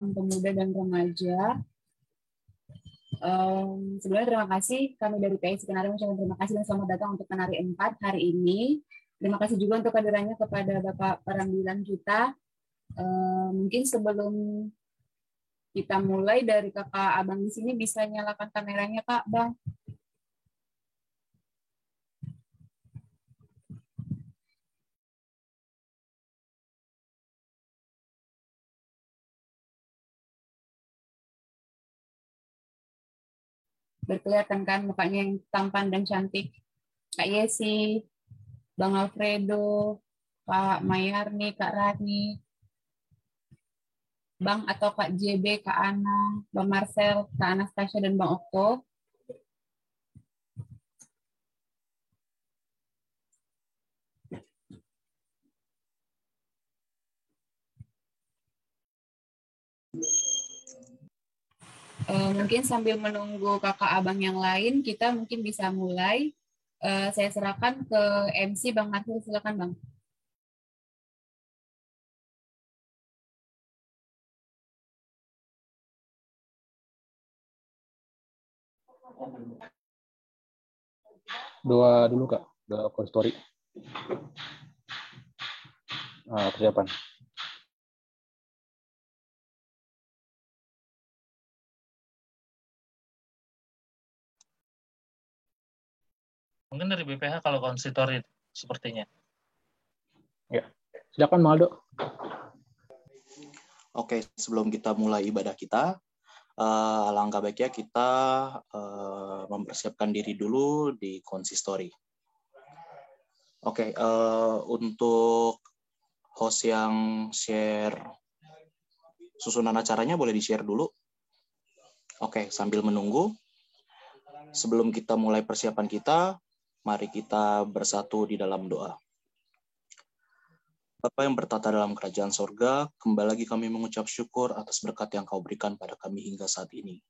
pemuda dan remaja. Um, sebelumnya terima kasih kami dari PI Skenario mengucapkan terima kasih dan selamat datang untuk penari 4 hari ini. Terima kasih juga untuk kehadirannya kepada Bapak Perambilan kita. Um, mungkin sebelum kita mulai dari kakak abang di sini bisa nyalakan kameranya kak bang. Berkelihatan kan mukanya yang tampan dan cantik. Kak Yesi, Bang Alfredo, Pak Mayarni, Kak Rani, Bang atau Kak JB, Kak Ana, Bang Marcel, Kak Anastasia, dan Bang Okto. Uh, mungkin sambil menunggu kakak abang yang lain, kita mungkin bisa mulai. Uh, saya serahkan ke MC Bang Marcel, silakan Bang. Dua dulu kak, dua story. Nah, persiapan. Mungkin dari BPH kalau konsistory sepertinya. Ya, silakan Maldo. Oke, sebelum kita mulai ibadah kita, uh, alangkah baiknya kita uh, mempersiapkan diri dulu di konsistori. Oke, uh, untuk host yang share susunan acaranya boleh di-share dulu. Oke, sambil menunggu, sebelum kita mulai persiapan kita, Mari kita bersatu di dalam doa. Bapa yang bertata dalam kerajaan sorga, kembali lagi kami mengucap syukur atas berkat yang kau berikan pada kami hingga saat ini.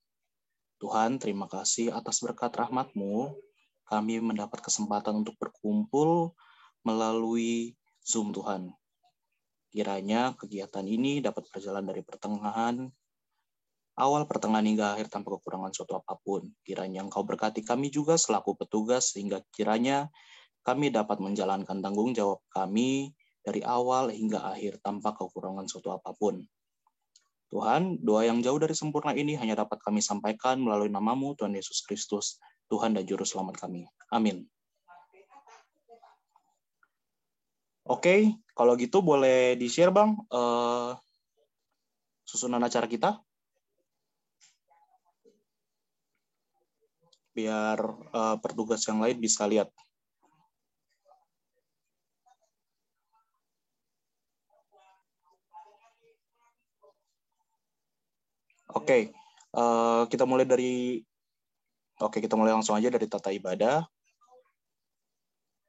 Tuhan, terima kasih atas berkat rahmatmu, kami mendapat kesempatan untuk berkumpul melalui Zoom Tuhan. Kiranya kegiatan ini dapat berjalan dari pertengahan awal, pertengahan hingga akhir tanpa kekurangan suatu apa pun. Kiranya Engkau berkati kami juga selaku petugas sehingga kiranya kami dapat menjalankan tanggung jawab kami dari awal hingga akhir tanpa kekurangan suatu apa pun. Tuhan, doa yang jauh dari sempurna ini hanya dapat kami sampaikan melalui namamu, Tuhan Yesus Kristus, Tuhan dan Juru Selamat kami. Amin. Oke, kalau gitu boleh di-share Bang uh, susunan acara kita. Biar uh, petugas yang lain bisa lihat. Oke, okay. uh, eh, kita mulai dari Oke, okay, kita mulai langsung aja dari tata ibadah.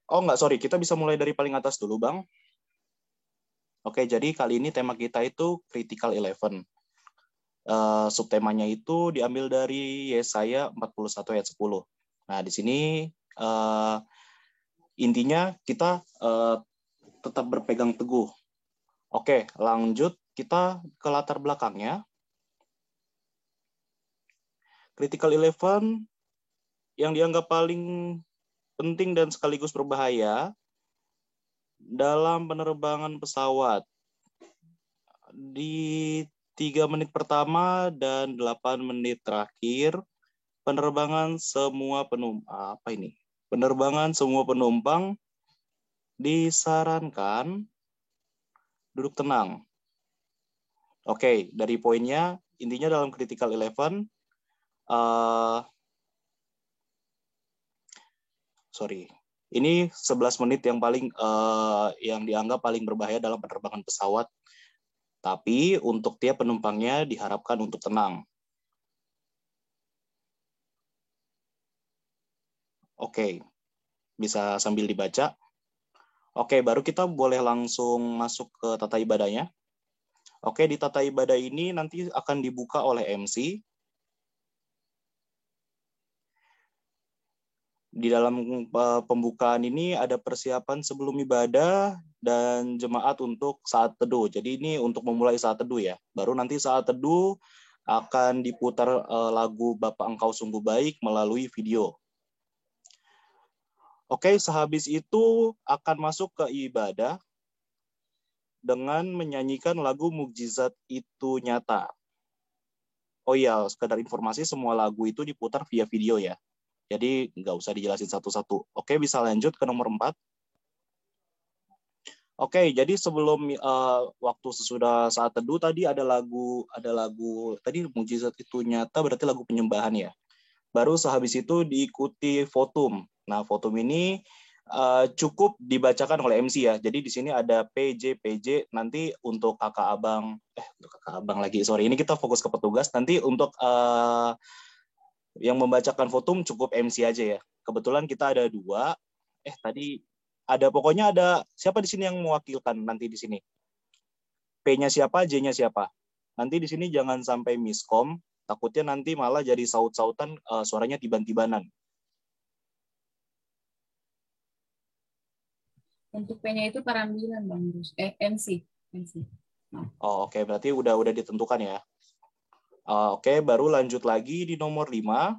Oh, enggak, sorry. Kita bisa mulai dari paling atas dulu, Bang. Oke, jadi kali ini tema kita itu Critical Eleven uh, subtemanya itu diambil dari Yesaya 41 ayat 10. Nah, di sini uh, intinya kita uh, tetap berpegang teguh. Oke, lanjut kita ke latar belakangnya. Critical Eleven yang dianggap paling penting dan sekaligus berbahaya dalam penerbangan pesawat. Di tiga menit pertama dan 8 menit terakhir penerbangan semua penumpang apa ini? Penerbangan semua penumpang disarankan duduk tenang. Oke, dari poinnya intinya dalam critical eleven uh, sorry. Ini 11 menit yang paling uh, yang dianggap paling berbahaya dalam penerbangan pesawat tapi untuk tiap penumpangnya diharapkan untuk tenang. Oke, bisa sambil dibaca. Oke, baru kita boleh langsung masuk ke tata ibadahnya. Oke, di tata ibadah ini nanti akan dibuka oleh MC. Di dalam uh, pembukaan ini ada persiapan sebelum ibadah dan jemaat untuk saat teduh. Jadi ini untuk memulai saat teduh ya. Baru nanti saat teduh akan diputar uh, lagu Bapak Engkau Sungguh Baik melalui video. Oke, sehabis itu akan masuk ke ibadah dengan menyanyikan lagu Mukjizat Itu Nyata. Oh iya, sekadar informasi semua lagu itu diputar via video ya. Jadi nggak usah dijelasin satu-satu. Oke, bisa lanjut ke nomor 4. Oke, jadi sebelum uh, waktu sesudah saat teduh tadi ada lagu ada lagu tadi mujizat itu nyata berarti lagu penyembahan ya. Baru sehabis itu diikuti fotum. Nah, fotum ini uh, cukup dibacakan oleh MC ya. Jadi di sini ada PJ PJ nanti untuk kakak abang eh untuk kakak abang lagi sorry ini kita fokus ke petugas nanti untuk uh, yang membacakan fotum cukup MC aja ya. Kebetulan kita ada dua. Eh tadi ada pokoknya ada siapa di sini yang mewakilkan nanti di sini? P-nya siapa, J-nya siapa? Nanti di sini jangan sampai miskom, takutnya nanti malah jadi saut-sautan uh, suaranya tiban-tibanan. Untuk P-nya itu parambilan Bang Eh MC, MC. Nah. Oh, oke okay. berarti udah udah ditentukan ya. Uh, Oke, okay, baru lanjut lagi di nomor 5.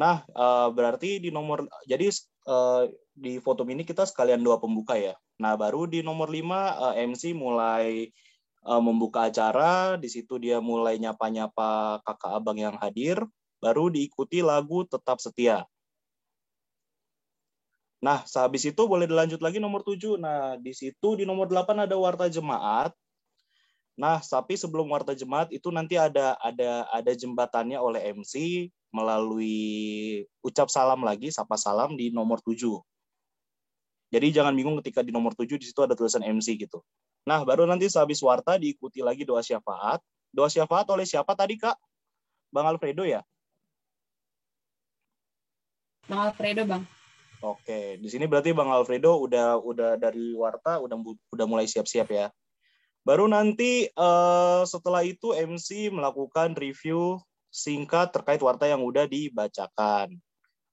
Nah, uh, berarti di nomor jadi uh, di foto ini kita sekalian dua pembuka ya. Nah, baru di nomor 5 uh, MC mulai uh, membuka acara, di situ dia mulai nyapa-nyapa kakak abang yang hadir, baru diikuti lagu Tetap Setia. Nah, sehabis itu boleh dilanjut lagi nomor 7. Nah, di situ di nomor 8 ada warta jemaat. Nah, tapi sebelum warta jemaat itu nanti ada ada ada jembatannya oleh MC melalui ucap salam lagi, sapa salam di nomor 7. Jadi jangan bingung ketika di nomor 7 di situ ada tulisan MC gitu. Nah, baru nanti sehabis warta diikuti lagi doa syafaat. Doa syafaat oleh siapa tadi, Kak? Bang Alfredo ya? Bang Alfredo, Bang. Oke, di sini berarti Bang Alfredo udah udah dari warta udah udah mulai siap-siap ya. Baru nanti uh, setelah itu MC melakukan review singkat terkait warta yang udah dibacakan.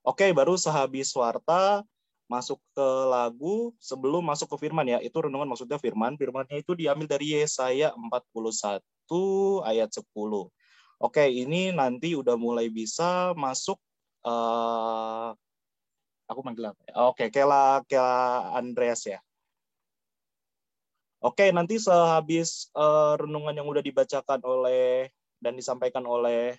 Oke, baru sehabis warta masuk ke lagu sebelum masuk ke firman ya. Itu renungan maksudnya firman. Firmannya itu diambil dari Yesaya 41 ayat 10. Oke, ini nanti udah mulai bisa masuk uh, aku manggil apa? Ya? Oke, Kela Kela Andreas ya. Oke, nanti sehabis uh, renungan yang udah dibacakan oleh dan disampaikan oleh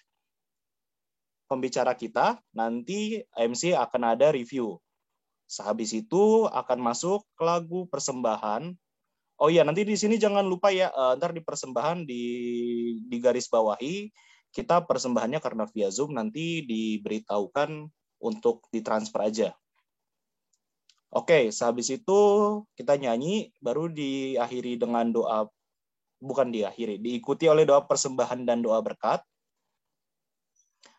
pembicara kita, nanti MC akan ada review. Sehabis itu akan masuk ke lagu persembahan. Oh iya, nanti di sini jangan lupa ya, uh, ntar di persembahan di di garis bawahi kita persembahannya karena via Zoom nanti diberitahukan untuk ditransfer aja. Oke, sehabis itu kita nyanyi, baru diakhiri dengan doa, bukan diakhiri, diikuti oleh doa persembahan dan doa berkat.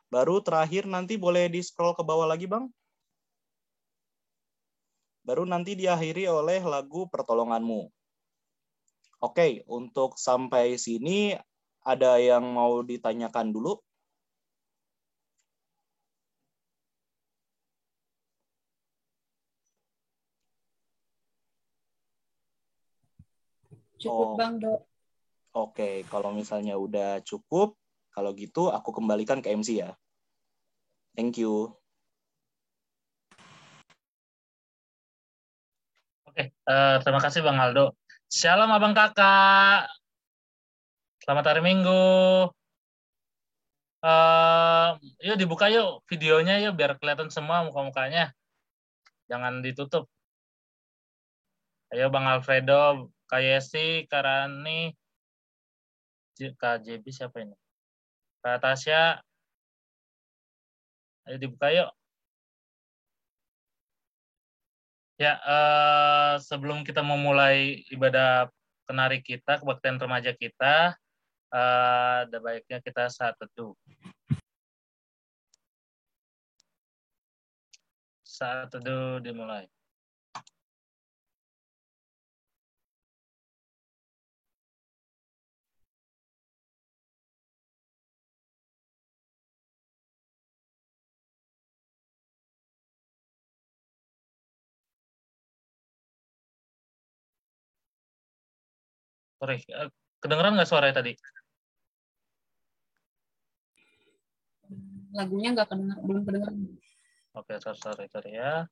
Baru terakhir nanti boleh di scroll ke bawah lagi, Bang. Baru nanti diakhiri oleh lagu Pertolonganmu. Oke, untuk sampai sini ada yang mau ditanyakan dulu? Cukup oh. Bang Dok. Oke, kalau misalnya udah cukup, kalau gitu aku kembalikan ke MC ya. Thank you. Oke, uh, terima kasih Bang Aldo. Shalom Abang Kakak. Selamat hari Minggu. Uh, yuk dibuka yuk videonya yuk biar kelihatan semua muka-mukanya. Jangan ditutup. Ayo Bang Alfredo, Kak Yesi, Kak Rani, Kak JB siapa ini? Kak Tasya, ayo dibuka yuk. Ya, eh, sebelum kita memulai ibadah kenari kita, kebaktian remaja kita, eh, ada baiknya kita saat teduh. Saat teduh dimulai. Sorry, eh, kedengeran nggak suaranya tadi? Lagunya nggak kedenger, belum kedengeran. Oke, okay, sorry, sorry, sorry ya.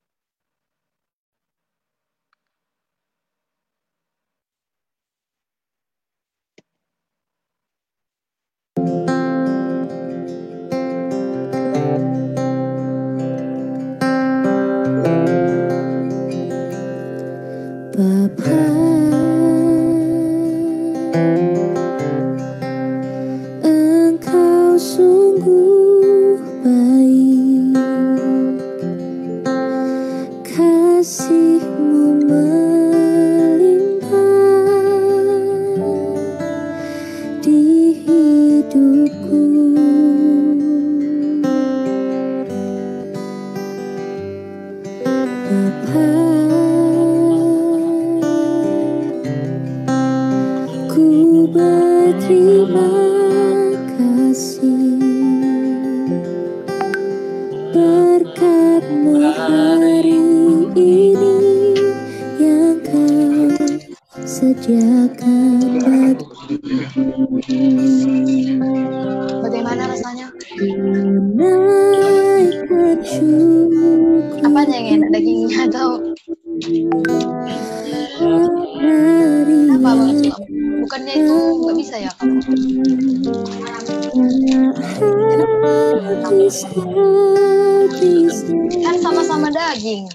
Kan sama-sama daging.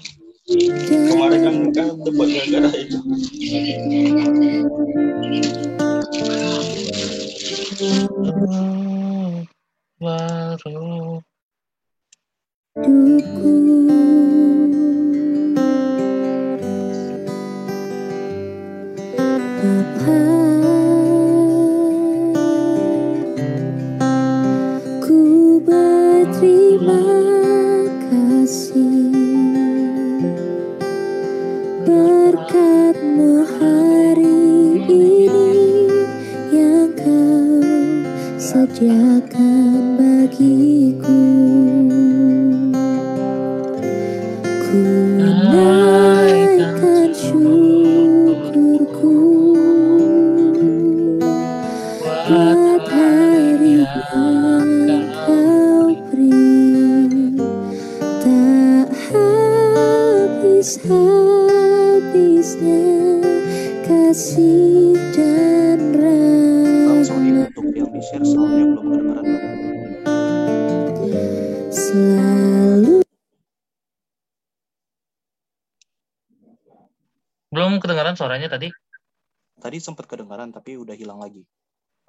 Kemarin kan kan debat gara-gara itu.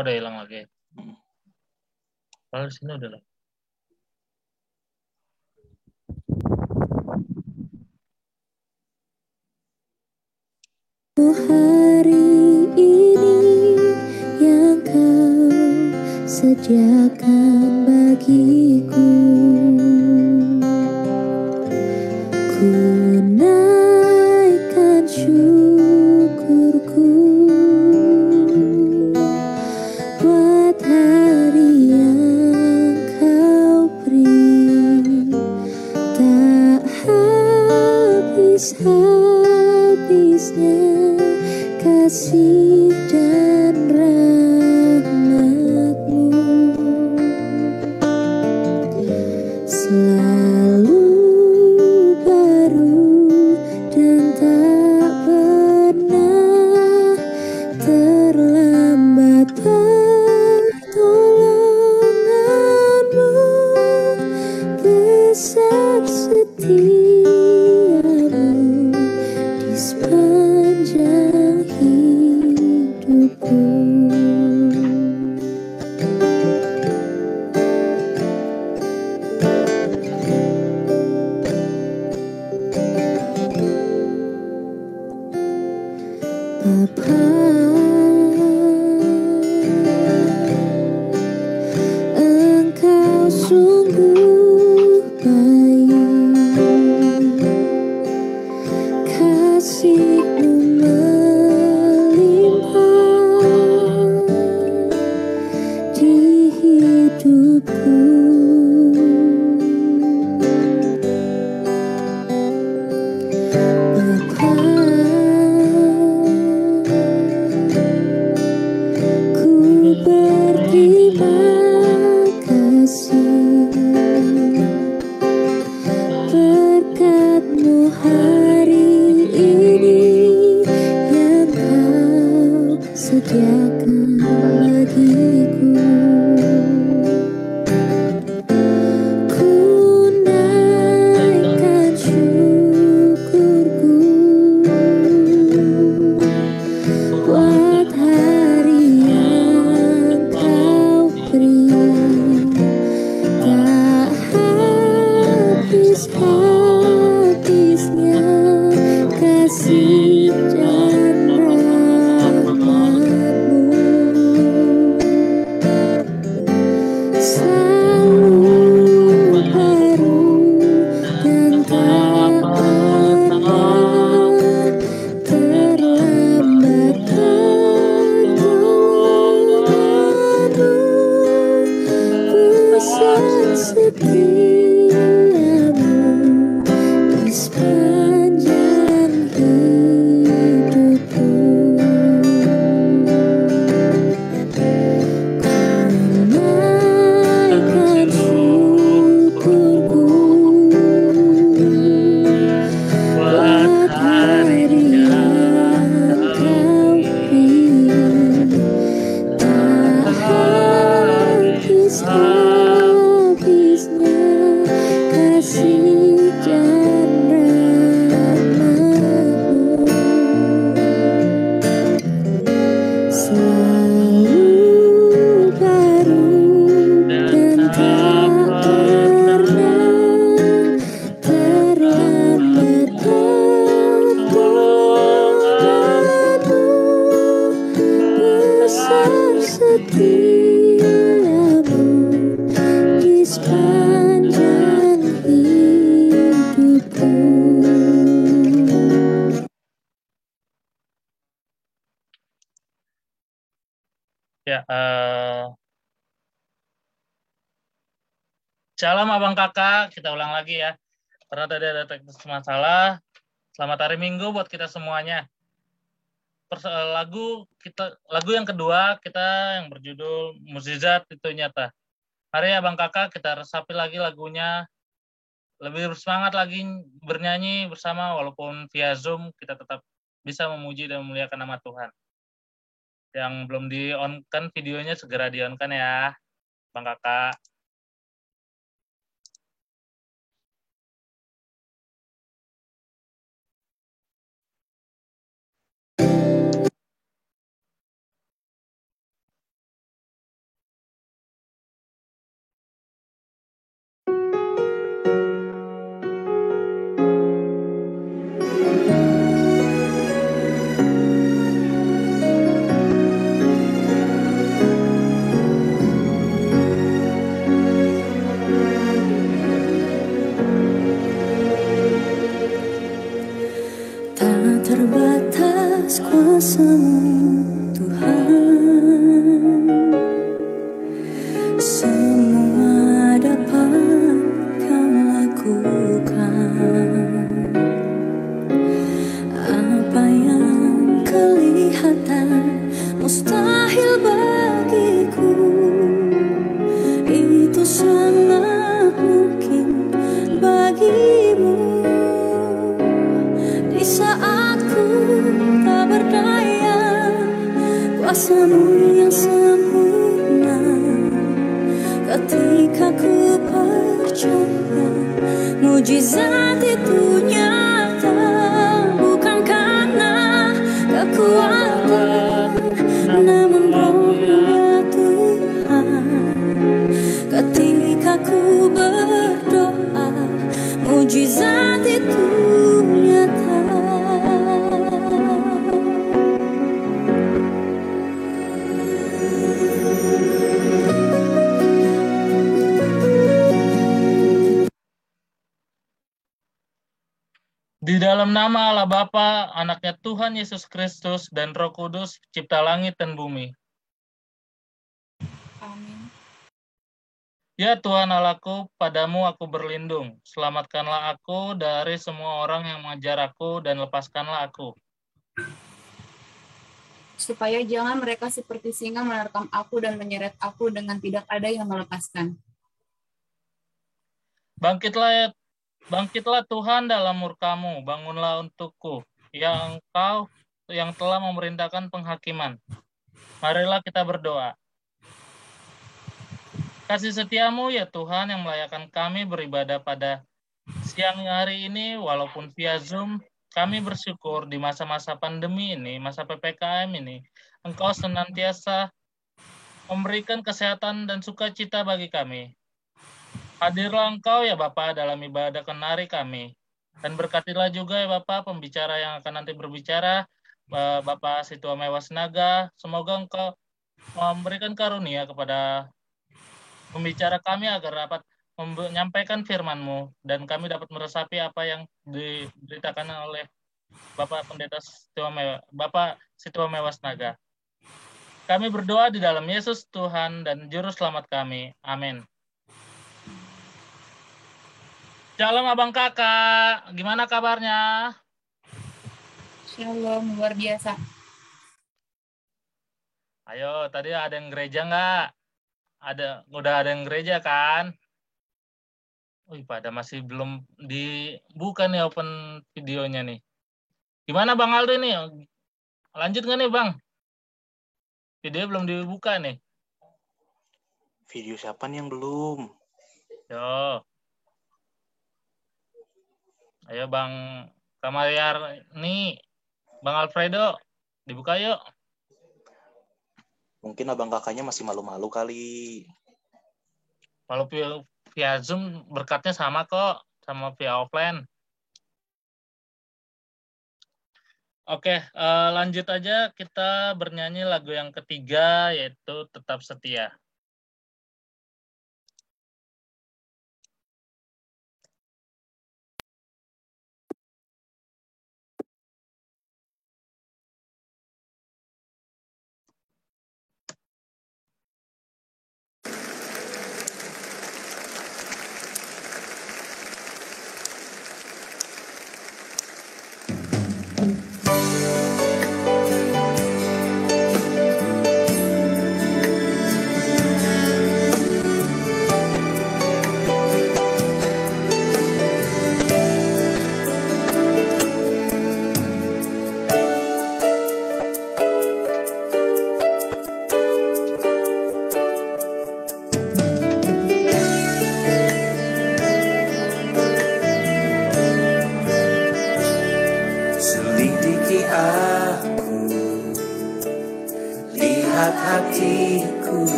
oh udah hilang lagi. Hmm. Kalau di sini udah lah. Masalah. Selamat hari Minggu buat kita semuanya. Pers- eh, lagu kita lagu yang kedua kita yang berjudul Mukjizat itu nyata. Mari abang kakak kita resapi lagi lagunya. Lebih bersemangat lagi bernyanyi bersama walaupun via Zoom kita tetap bisa memuji dan memuliakan nama Tuhan. Yang belum di-on-kan videonya segera di-on-kan ya, Bang Kakak. Terbatas Mujizat itu nyata Bukan karena kekuatan Namun rohnya Tuhan. Ketika ku nama Allah Bapa, anaknya Tuhan Yesus Kristus, dan Roh Kudus, cipta langit dan bumi. Amin. Ya Tuhan Allahku, padamu aku berlindung. Selamatkanlah aku dari semua orang yang mengejar aku dan lepaskanlah aku. Supaya jangan mereka seperti singa menerkam aku dan menyeret aku dengan tidak ada yang melepaskan. Bangkitlah ya Bangkitlah Tuhan dalam murkamu, bangunlah untukku, yang engkau yang telah memerintahkan penghakiman. Marilah kita berdoa. Kasih setiamu ya Tuhan yang melayakan kami beribadah pada siang hari ini walaupun via Zoom. Kami bersyukur di masa-masa pandemi ini, masa PPKM ini, Engkau senantiasa memberikan kesehatan dan sukacita bagi kami. Hadirlah Engkau ya Bapak dalam ibadah kenari kami. Dan berkatilah juga ya Bapak pembicara yang akan nanti berbicara, eh, Bapak Situa Mewas Naga. Semoga Engkau memberikan karunia kepada pembicara kami agar dapat menyampaikan firman-Mu dan kami dapat meresapi apa yang diberitakan oleh Bapak Pendeta Situa Mewas, Bapak Situa Mewas Naga. Kami berdoa di dalam Yesus Tuhan dan Juru Selamat kami. Amin. Shalom abang kakak, gimana kabarnya? Shalom, luar biasa. Ayo, tadi ada yang gereja nggak? Ada, udah ada yang gereja kan? Wih, pada masih belum dibuka nih open videonya nih. Gimana Bang Aldo nih? Lanjut nggak nih Bang? Video belum dibuka nih. Video siapa nih yang belum? Yo. Ayo Bang Kamaliar nih, Bang Alfredo, dibuka yuk. Mungkin abang kakaknya masih malu-malu kali. Kalau via, via Zoom berkatnya sama kok, sama via offline. Oke, eh, lanjut aja kita bernyanyi lagu yang ketiga yaitu Tetap Setia.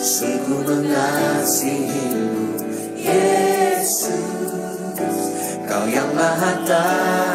Sungguh mengasihimu Yesus. Kau yang maha tahu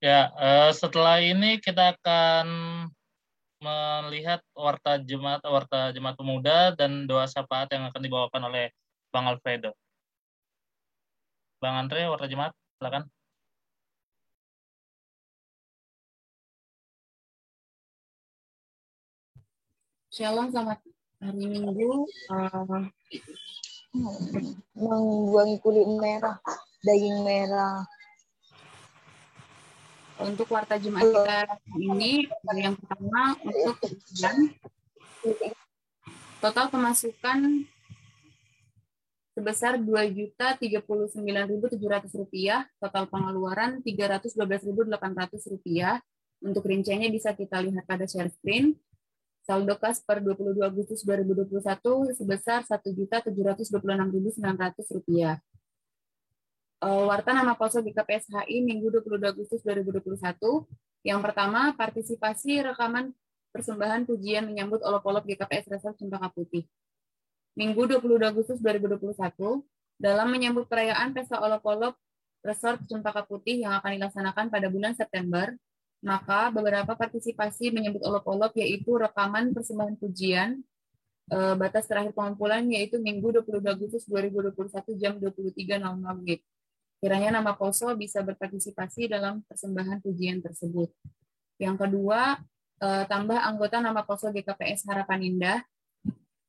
Ya, eh, setelah ini kita akan melihat warta Jumat warta Jumat Pemuda dan doa syafaat yang akan dibawakan oleh Bang Alfredo. Bang Andre, warta Jumat, silakan. Shalom, selamat hari Minggu. Membuangi kulit merah, daging merah. Untuk warta Jumat kita ini yang pertama untuk kebutuhan total pemasukan sebesar Rp2.039.700 total pengeluaran Rp312.800 untuk rinciannya bisa kita lihat pada share screen. Saldo kas per 22 Agustus 2021 sebesar Rp1.726.900 Eh, Warta nama Poso GKPSHI Minggu 22 Agustus 2021. Yang pertama, partisipasi rekaman persembahan pujian menyambut olok-olok GKPS Resort Cempaka Putih. Minggu 22 Agustus 2021, dalam menyambut perayaan Pesta Olok-olok Resort Cempaka Putih yang akan dilaksanakan pada bulan September, maka beberapa partisipasi menyambut olok-olok yaitu rekaman persembahan pujian, eh, batas terakhir pengumpulan yaitu Minggu 22 Agustus 2021 jam 23.00 WIB. Kiranya nama Poso bisa berpartisipasi dalam persembahan pujian tersebut. Yang kedua, eh, tambah anggota nama Poso GKPS Harapan Indah.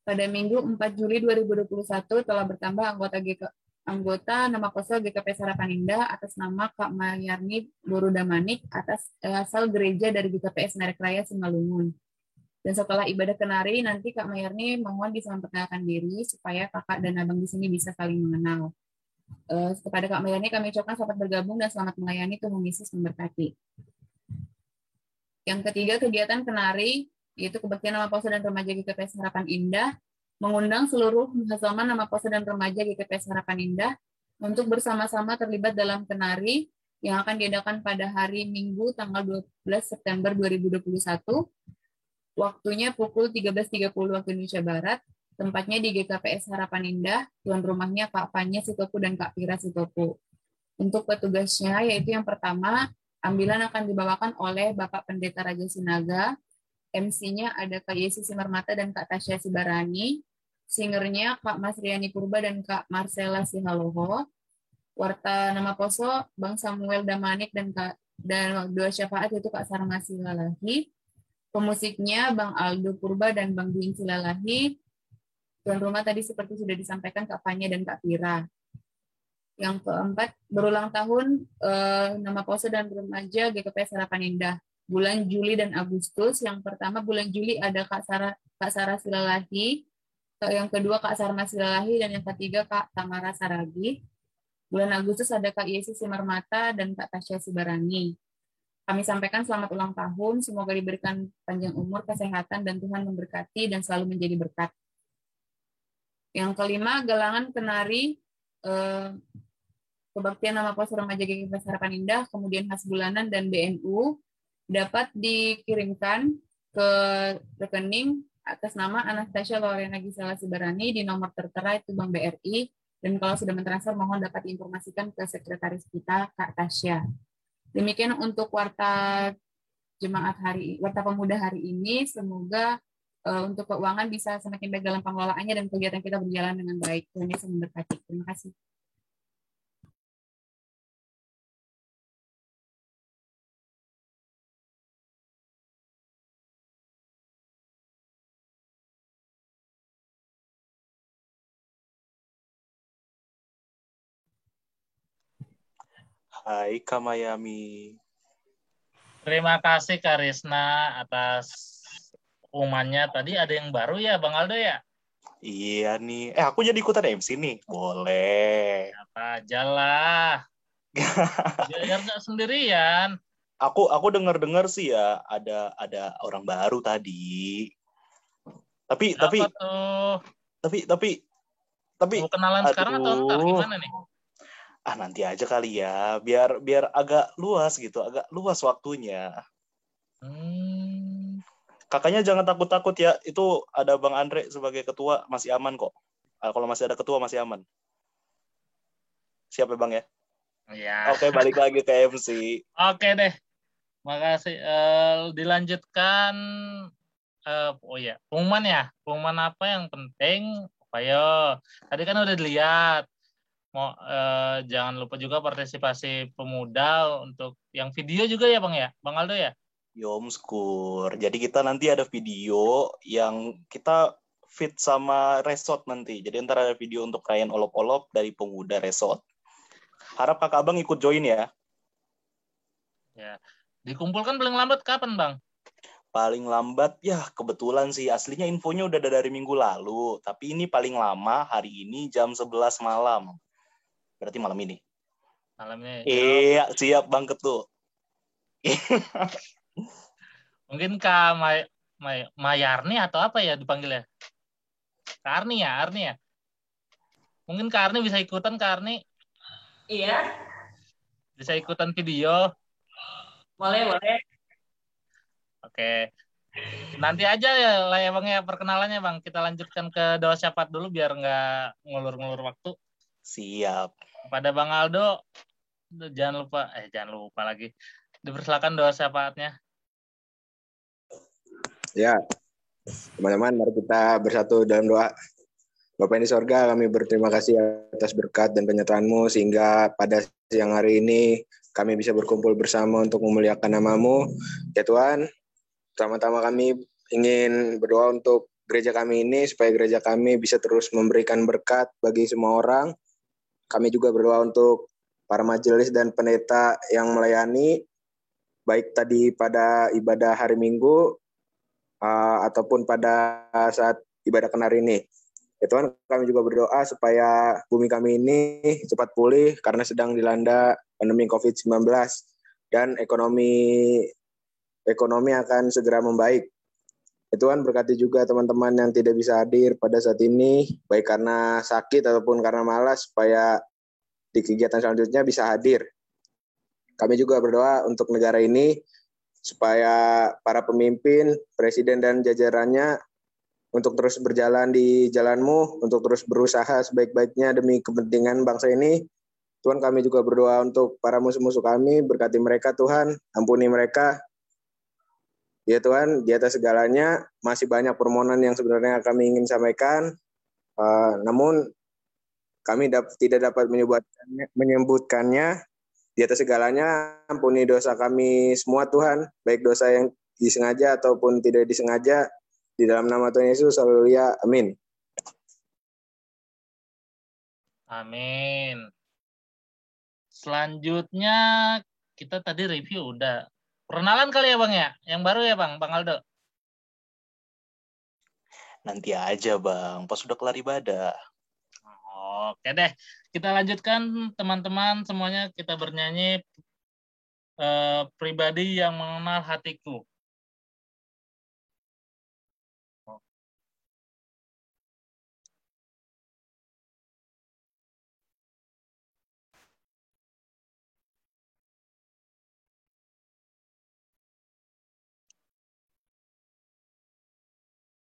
Pada Minggu 4 Juli 2021 telah bertambah anggota GK, anggota nama Poso GKPS Harapan Indah atas nama Kak Mayarni Borudamanik atas eh, asal gereja dari GKPS Merek Raya Simalungun. Dan setelah ibadah kenari, nanti Kak Mayarni mohon bisa memperkenalkan diri supaya kakak dan abang di sini bisa saling mengenal. Eh, kepada Kak Mayani kami ucapkan selamat bergabung dan selamat melayani Tuhan Yesus memberkati. Yang ketiga, kegiatan kenari, yaitu kebaktian nama Poso dan remaja GKPS Harapan Indah, mengundang seluruh mahasiswa nama Poso dan remaja GKPS Harapan Indah untuk bersama-sama terlibat dalam kenari yang akan diadakan pada hari Minggu tanggal 12 September 2021. Waktunya pukul 13.30 waktu Indonesia Barat Tempatnya di GKPS Harapan Indah, tuan rumahnya Kak Fanya Sitopu dan Kak Pira Sitopu. Untuk petugasnya, yaitu yang pertama, ambilan akan dibawakan oleh Bapak Pendeta Raja Sinaga, MC-nya ada Kak Yesi Simarmata dan Kak Tasya Sibarani, singernya Kak Mas Riani Purba dan Kak Marcela Sihaloho, warta nama Poso Bang Samuel Damanik dan Kak dan dua syafaat yaitu Kak Sarma Silalahi, pemusiknya Bang Aldo Purba dan Bang Duin Silalahi, Tuan rumah tadi seperti sudah disampaikan Kak Fanya dan Kak Pira. Yang keempat, berulang tahun eh, nama pose dan remaja GKPS Harapan Indah. Bulan Juli dan Agustus. Yang pertama bulan Juli ada Kak Sarah, Kak Sarah Silalahi. Yang kedua Kak Sarma Silalahi. Dan yang ketiga Kak Tamara Saragi. Bulan Agustus ada Kak Yesi Simarmata dan Kak Tasya Sibarani. Kami sampaikan selamat ulang tahun, semoga diberikan panjang umur, kesehatan, dan Tuhan memberkati dan selalu menjadi berkat. Yang kelima, galangan kenari eh, kebaktian nama pos remaja GKPS Harapan Indah, kemudian khas bulanan dan BNU dapat dikirimkan ke rekening atas nama Anastasia Lorena Gisela Sibarani di nomor tertera itu Bank BRI dan kalau sudah mentransfer mohon dapat diinformasikan ke sekretaris kita Kak Tasya. Demikian untuk warta jemaat hari warta pemuda hari ini semoga uh, untuk keuangan bisa semakin baik dalam pengelolaannya dan kegiatan kita berjalan dengan baik. Tuhan Yesus memberkati. Terima kasih. Hai Kamayami. Terima kasih Karisna atas umannya. Tadi ada yang baru ya Bang Aldo ya? Iya nih. Eh aku jadi ikutan MC nih. Boleh. Apa aja lah. Biar nggak sendirian. Aku aku dengar-dengar sih ya ada ada orang baru tadi. Tapi Apa tapi tuh? tapi tapi tapi Mau kenalan sekarang atau ntar aduh. gimana nih? ah nanti aja kali ya biar biar agak luas gitu agak luas waktunya Hmm, kakaknya jangan takut-takut ya itu ada bang Andre sebagai ketua masih aman kok Ah, kalau masih ada ketua masih aman siap ya bang ya ya. oke balik lagi ke MC Oke deh. Makasih. Eh, dilanjutkan. eh, oh ya, pengumuman ya. Pengumuman apa yang penting? Ayo. Tadi kan udah dilihat. Mau eh, jangan lupa juga partisipasi pemuda untuk yang video juga ya bang ya, bang Aldo ya. Yomskur jadi kita nanti ada video yang kita fit sama resort nanti. Jadi ntar ada video untuk kain olop-olop dari pemuda resort. Harap kakak abang ikut join ya. Ya. Dikumpulkan paling lambat kapan bang? paling lambat ya kebetulan sih. Aslinya infonya udah ada dari minggu lalu. Tapi ini paling lama hari ini jam 11 malam. Berarti malam ini. Malamnya. iya siap bang ketu Mungkin Kak May, May, Mayarni atau apa ya dipanggilnya? Kak Arni ya, Arni ya. Mungkin Kak Arni bisa ikutan Kak Arni. Iya, Bisa ikutan video. boleh, boleh. Oke. Nanti aja ya lah ya Bang ya perkenalannya Bang. Kita lanjutkan ke doa syafaat dulu biar nggak ngulur-ngulur waktu. siap Pada Bang Aldo jangan lupa eh jangan lupa lagi. Dipersilakan doa syafaatnya. Ya, teman-teman, mari kita bersatu dalam doa. Bapak yang di sorga, kami berterima kasih atas berkat dan penyertaanmu sehingga pada siang hari ini kami bisa berkumpul bersama untuk memuliakan namamu. Ya Tuhan, pertama-tama kami ingin berdoa untuk gereja kami ini supaya gereja kami bisa terus memberikan berkat bagi semua orang. Kami juga berdoa untuk para majelis dan pendeta yang melayani baik tadi pada ibadah hari Minggu uh, ataupun pada saat ibadah kenar ini. Ya Tuhan, kami juga berdoa supaya bumi kami ini cepat pulih karena sedang dilanda pandemi COVID-19 dan ekonomi ekonomi akan segera membaik. Ya Tuhan, berkati juga teman-teman yang tidak bisa hadir pada saat ini, baik karena sakit ataupun karena malas, supaya di kegiatan selanjutnya bisa hadir. Kami juga berdoa untuk negara ini supaya para pemimpin, presiden dan jajarannya untuk terus berjalan di jalanmu, untuk terus berusaha sebaik-baiknya demi kepentingan bangsa ini. Tuhan kami juga berdoa untuk para musuh-musuh kami, berkati mereka Tuhan, ampuni mereka. Ya Tuhan, di atas segalanya masih banyak permohonan yang sebenarnya kami ingin sampaikan. Uh, namun kami tidak dapat menyebutkannya, menyebutkannya. Di atas segalanya, ampuni dosa kami semua Tuhan, baik dosa yang disengaja ataupun tidak disengaja. Di dalam nama Tuhan Yesus, haleluya, amin. Amin. Selanjutnya kita tadi review udah. Perkenalan kali ya Bang ya? Yang baru ya Bang, Bang Aldo. nanti aja bang pas sudah kelar ibadah Oke deh, kita lanjutkan teman-teman semuanya kita bernyanyi eh, pribadi yang mengenal hatiku.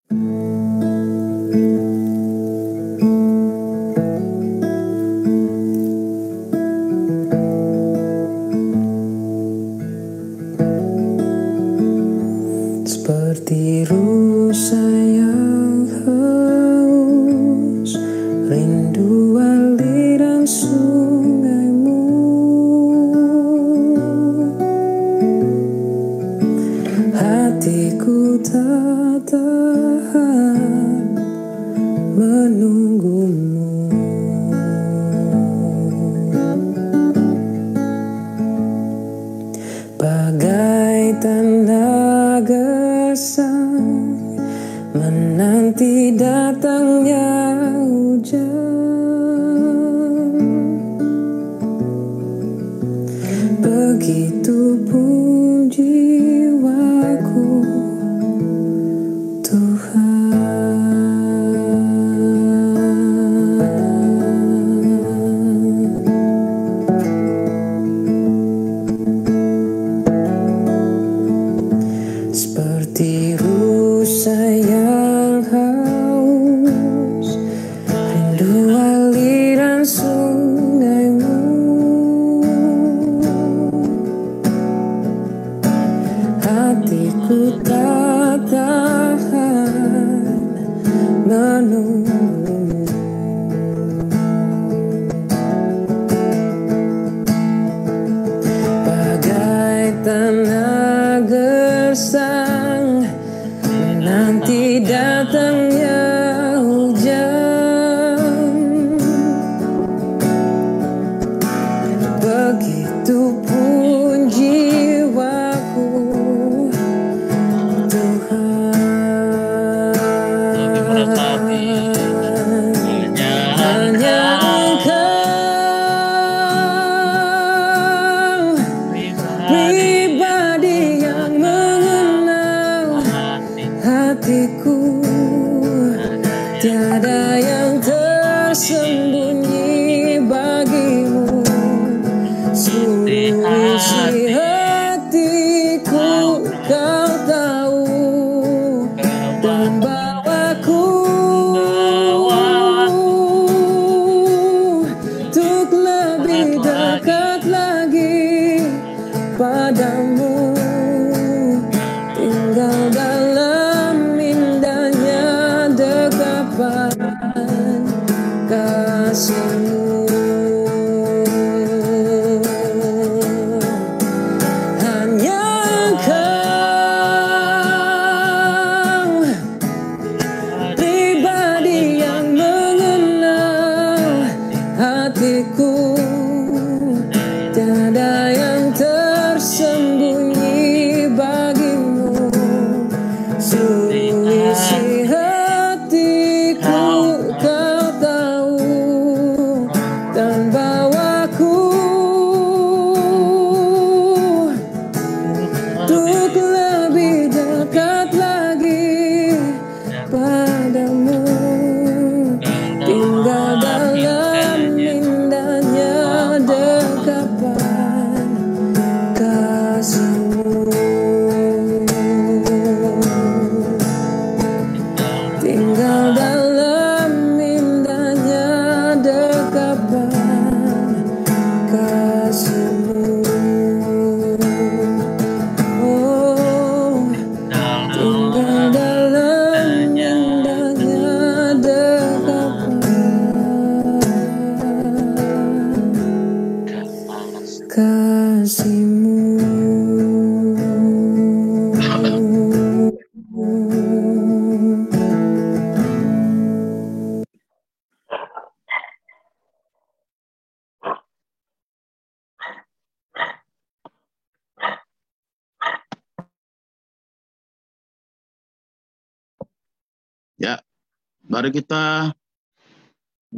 Seperti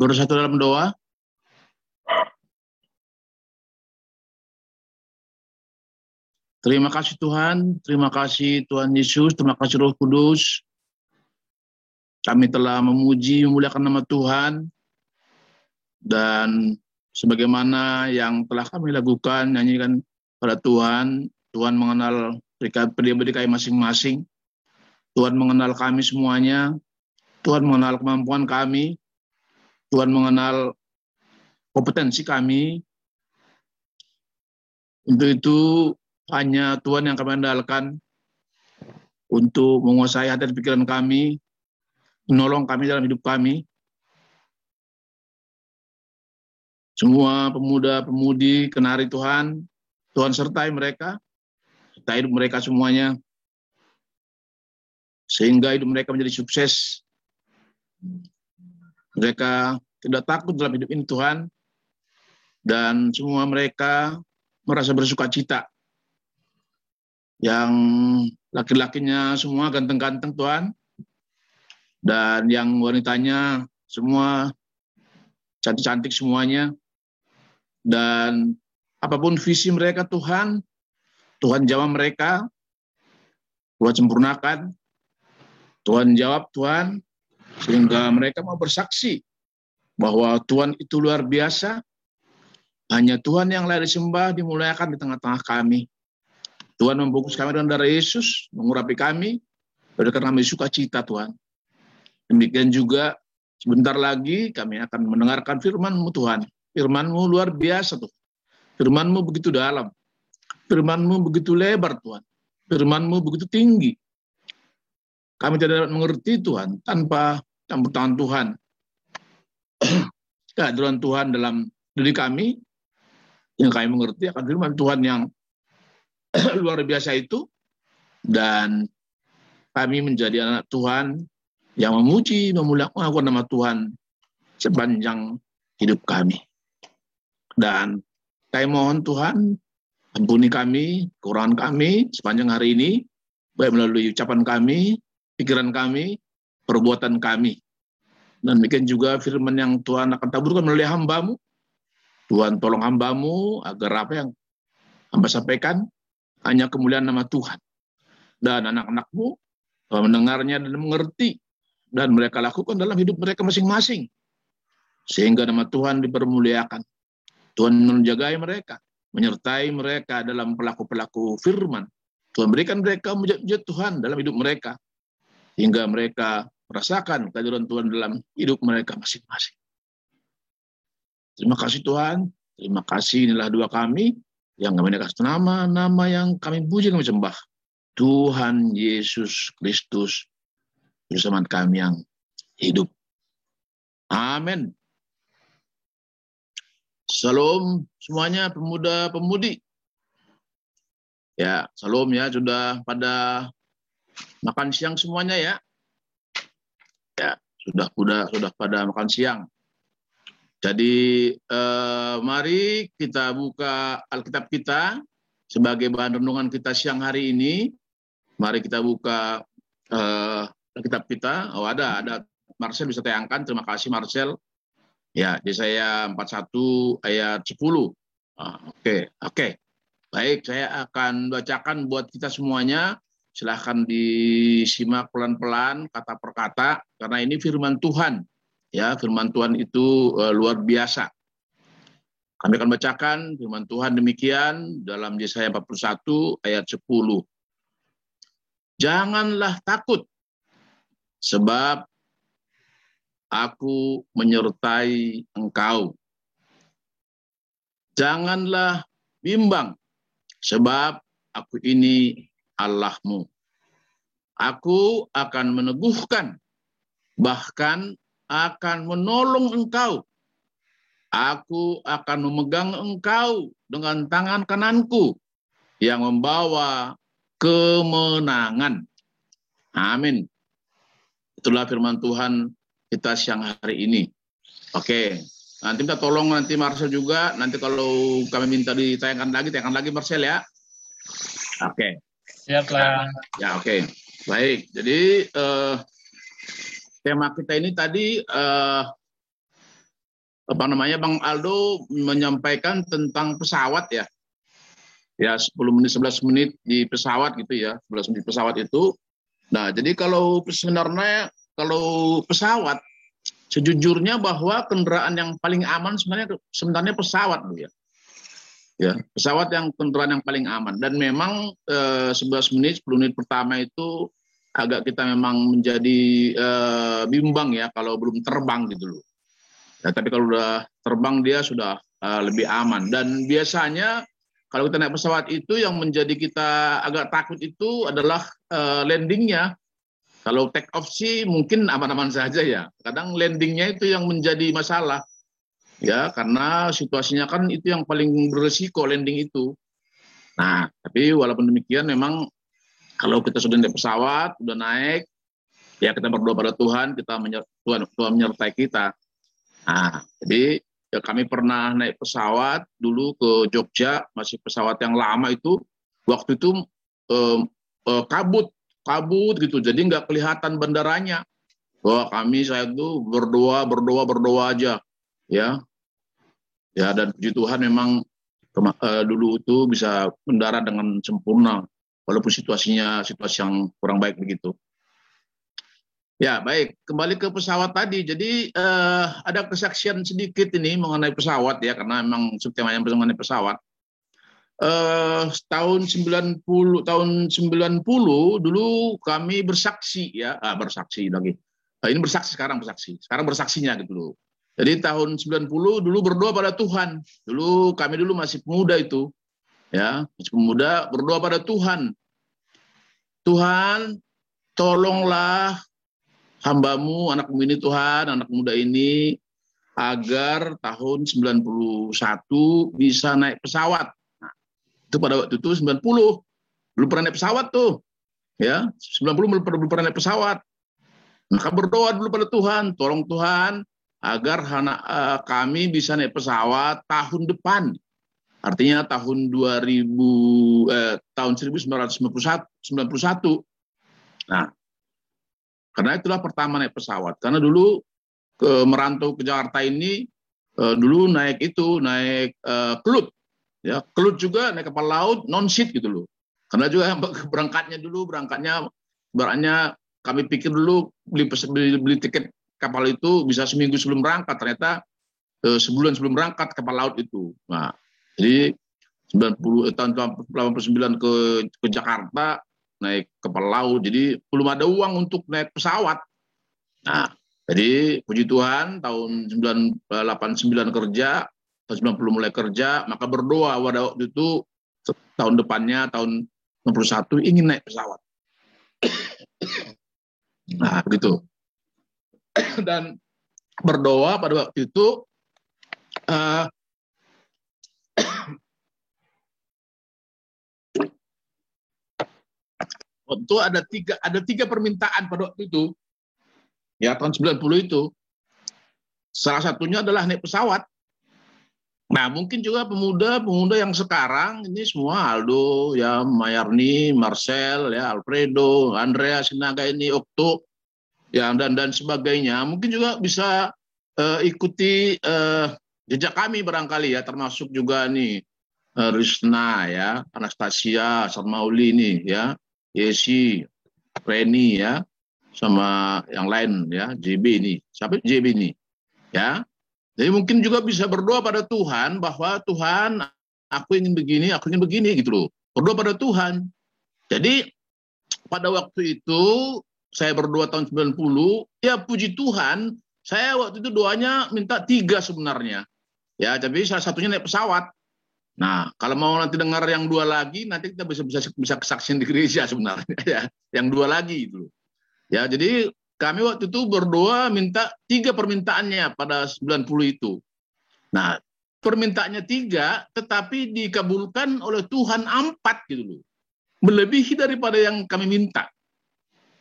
bersatu dalam doa. Terima kasih Tuhan, terima kasih Tuhan Yesus, terima kasih Roh Kudus. Kami telah memuji, memuliakan nama Tuhan. Dan sebagaimana yang telah kami lakukan, nyanyikan pada Tuhan, Tuhan mengenal pribadi kami masing-masing. Tuhan mengenal kami semuanya. Tuhan mengenal kemampuan kami. Tuhan mengenal kompetensi kami. Untuk itu hanya Tuhan yang kami andalkan untuk menguasai hati dan pikiran kami, menolong kami dalam hidup kami. Semua pemuda-pemudi kenari Tuhan, Tuhan sertai mereka, sertai hidup mereka semuanya, sehingga hidup mereka menjadi sukses. Mereka tidak takut dalam hidup ini Tuhan, dan semua mereka merasa bersuka cita. Yang laki-lakinya semua ganteng-ganteng Tuhan. Dan yang wanitanya semua cantik-cantik semuanya. Dan apa pun visi mereka Tuhan, Tuhan jawab mereka, Tuhan sempurnakan, Tuhan jawab Tuhan, sehingga mereka mau bersaksi bahwa Tuhan itu luar biasa, hanya Tuhan yang layak disembah, dimuliakan di tengah-tengah kami. Tuhan membungkus kami dengan darah Yesus, mengurapi kami, oleh karena kami sukacita Tuhan. Demikian juga sebentar lagi kami akan mendengarkan firman-Mu Tuhan. Firman-Mu luar biasa Tuhan. Firman-Mu begitu dalam. Firman-Mu begitu lebar Tuhan. Firman-Mu begitu tinggi. Kami tidak dapat mengerti Tuhan tanpa campur Tuhan. Kehadiran Tuhan dalam diri kami, yang kami mengerti akan firman Tuhan yang luar biasa itu, dan kami menjadi anak Tuhan yang memuji, memuliakan nama Tuhan sepanjang hidup kami. Dan kami mohon Tuhan, ampuni kami, kekurangan kami sepanjang hari ini, baik melalui ucapan kami, pikiran kami, perbuatan kami. Dan demikian juga firman yang Tuhan akan taburkan melalui hambamu. Tuhan tolong hambamu agar apa yang hamba sampaikan hanya kemuliaan nama Tuhan. Dan anak-anakmu mendengarnya dan mengerti. Dan mereka lakukan dalam hidup mereka masing-masing. Sehingga nama Tuhan dipermuliakan. Tuhan menjagai mereka. Menyertai mereka dalam pelaku-pelaku firman. Tuhan berikan mereka mujizat Tuhan dalam hidup mereka. Hingga mereka merasakan kehadiran Tuhan dalam hidup mereka masing-masing. Terima kasih Tuhan. Terima kasih inilah dua kami yang kami kasih nama, nama yang kami puji kami sembah. Tuhan Yesus Kristus, bersama kami yang hidup. Amin. Salam semuanya pemuda-pemudi. Ya, salam ya sudah pada makan siang semuanya ya. Sudah sudah sudah pada makan siang. Jadi eh, mari kita buka Alkitab kita sebagai bahan renungan kita siang hari ini. Mari kita buka eh, Alkitab kita. Oh ada, ada Marcel bisa tayangkan. Terima kasih Marcel. Ya, di saya 41 ayat 10. Ah, Oke, okay, oke. Okay. Baik, saya akan bacakan buat kita semuanya. Silahkan disimak pelan-pelan kata per kata karena ini firman Tuhan Ya, firman Tuhan itu uh, luar biasa. Kami akan bacakan firman Tuhan demikian dalam Yesaya 41 ayat 10. Janganlah takut sebab aku menyertai engkau. Janganlah bimbang sebab aku ini Allahmu. Aku akan meneguhkan bahkan akan menolong engkau. Aku akan memegang engkau dengan tangan kananku yang membawa kemenangan. Amin. Itulah firman Tuhan kita siang hari ini. Oke, nanti kita tolong nanti Marcel juga. Nanti kalau kami minta ditayangkan lagi, tayangkan lagi Marcel ya. Oke. Siap lah. Ya oke. Baik. Jadi eh, tema kita ini tadi eh, apa namanya Bang Aldo menyampaikan tentang pesawat ya. Ya 10 menit 11 menit di pesawat gitu ya, 11 menit pesawat itu. Nah, jadi kalau sebenarnya kalau pesawat sejujurnya bahwa kendaraan yang paling aman sebenarnya sebenarnya pesawat Bu ya. Ya, pesawat yang kendaraan yang paling aman dan memang eh, 11 menit 10 menit pertama itu agak kita memang menjadi uh, bimbang ya kalau belum terbang gitu loh. Ya, tapi kalau udah terbang dia sudah uh, lebih aman. Dan biasanya kalau kita naik pesawat itu yang menjadi kita agak takut itu adalah uh, landingnya. Kalau take off sih mungkin aman-aman saja ya. Kadang landingnya itu yang menjadi masalah. Ya, karena situasinya kan itu yang paling beresiko landing itu. Nah, tapi walaupun demikian memang kalau kita sudah naik pesawat, sudah naik, ya kita berdoa pada Tuhan, kita Tuhan, Tuhan menyertai kita. Nah, jadi ya kami pernah naik pesawat dulu ke Jogja, masih pesawat yang lama itu. Waktu itu eh, eh, kabut, kabut gitu. Jadi nggak kelihatan bandaranya. Wah kami saya tuh berdoa, berdoa, berdoa aja, ya. Ya dan puji Tuhan memang eh, dulu itu bisa mendarat dengan sempurna, walaupun situasinya situasi yang kurang baik begitu. Ya baik, kembali ke pesawat tadi. Jadi eh, ada kesaksian sedikit ini mengenai pesawat ya, karena memang subtemanya mengenai pesawat. Eh tahun 90 tahun 90 dulu kami bersaksi ya. Ah, bersaksi lagi. Ini bersaksi sekarang bersaksi. Sekarang bersaksinya gitu loh jadi tahun 90 dulu berdoa pada Tuhan. Dulu kami dulu masih pemuda itu ya. Masih pemuda berdoa pada Tuhan. Tuhan tolonglah hambamu anakmu ini Tuhan anak muda ini agar tahun 91 bisa naik pesawat. Itu pada waktu itu 90 belum pernah naik pesawat tuh ya. 90 belum pernah, belum pernah naik pesawat. Maka berdoa dulu pada Tuhan tolong Tuhan agar anak eh, kami bisa naik pesawat tahun depan. Artinya tahun 2000 eh, tahun 1991 91 nah karena itulah pertama naik pesawat. Karena dulu ke merantau ke Jakarta ini eh, dulu naik itu naik eh, kelut. Ya kelut juga naik kapal laut non seat gitu loh. Karena juga berangkatnya dulu berangkatnya berangkatnya kami pikir dulu beli, beli beli tiket kapal itu bisa seminggu sebelum berangkat ternyata eh, sebulan sebelum berangkat kapal laut itu nah jadi 90 eh, tahun 89 ke ke Jakarta naik kapal laut jadi belum ada uang untuk naik pesawat nah jadi puji Tuhan tahun 989 kerja tahun 90 mulai kerja, maka berdoa pada waktu itu tahun depannya tahun 61 ingin naik pesawat. Nah, begitu. Dan berdoa pada waktu itu eh, waktu ada tiga ada tiga permintaan pada waktu itu. Ya tahun 90 itu. Salah satunya adalah naik pesawat. Nah, mungkin juga pemuda-pemuda yang sekarang ini semua Aldo, ya Mayarni, Marcel, ya Alfredo, Andrea Sinaga ini, Okto, ya dan dan sebagainya, mungkin juga bisa eh, ikuti eh, jejak kami barangkali ya, termasuk juga nih eh, Rizna ya, Anastasia, Sarmauli nih ya, Yesi, Reni ya, sama yang lain ya, JB ini, siapa JB ini, ya. Jadi mungkin juga bisa berdoa pada Tuhan bahwa Tuhan aku ingin begini, aku ingin begini gitu loh. Berdoa pada Tuhan. Jadi pada waktu itu saya berdoa tahun 90, ya puji Tuhan, saya waktu itu doanya minta tiga sebenarnya. Ya, tapi salah satunya naik pesawat. Nah, kalau mau nanti dengar yang dua lagi, nanti kita bisa bisa bisa kesaksian di gereja sebenarnya ya. Yang dua lagi itu. Ya, jadi kami waktu itu berdoa minta tiga permintaannya pada 90 itu. Nah, permintaannya tiga, tetapi dikabulkan oleh Tuhan empat gitu loh. Melebihi daripada yang kami minta.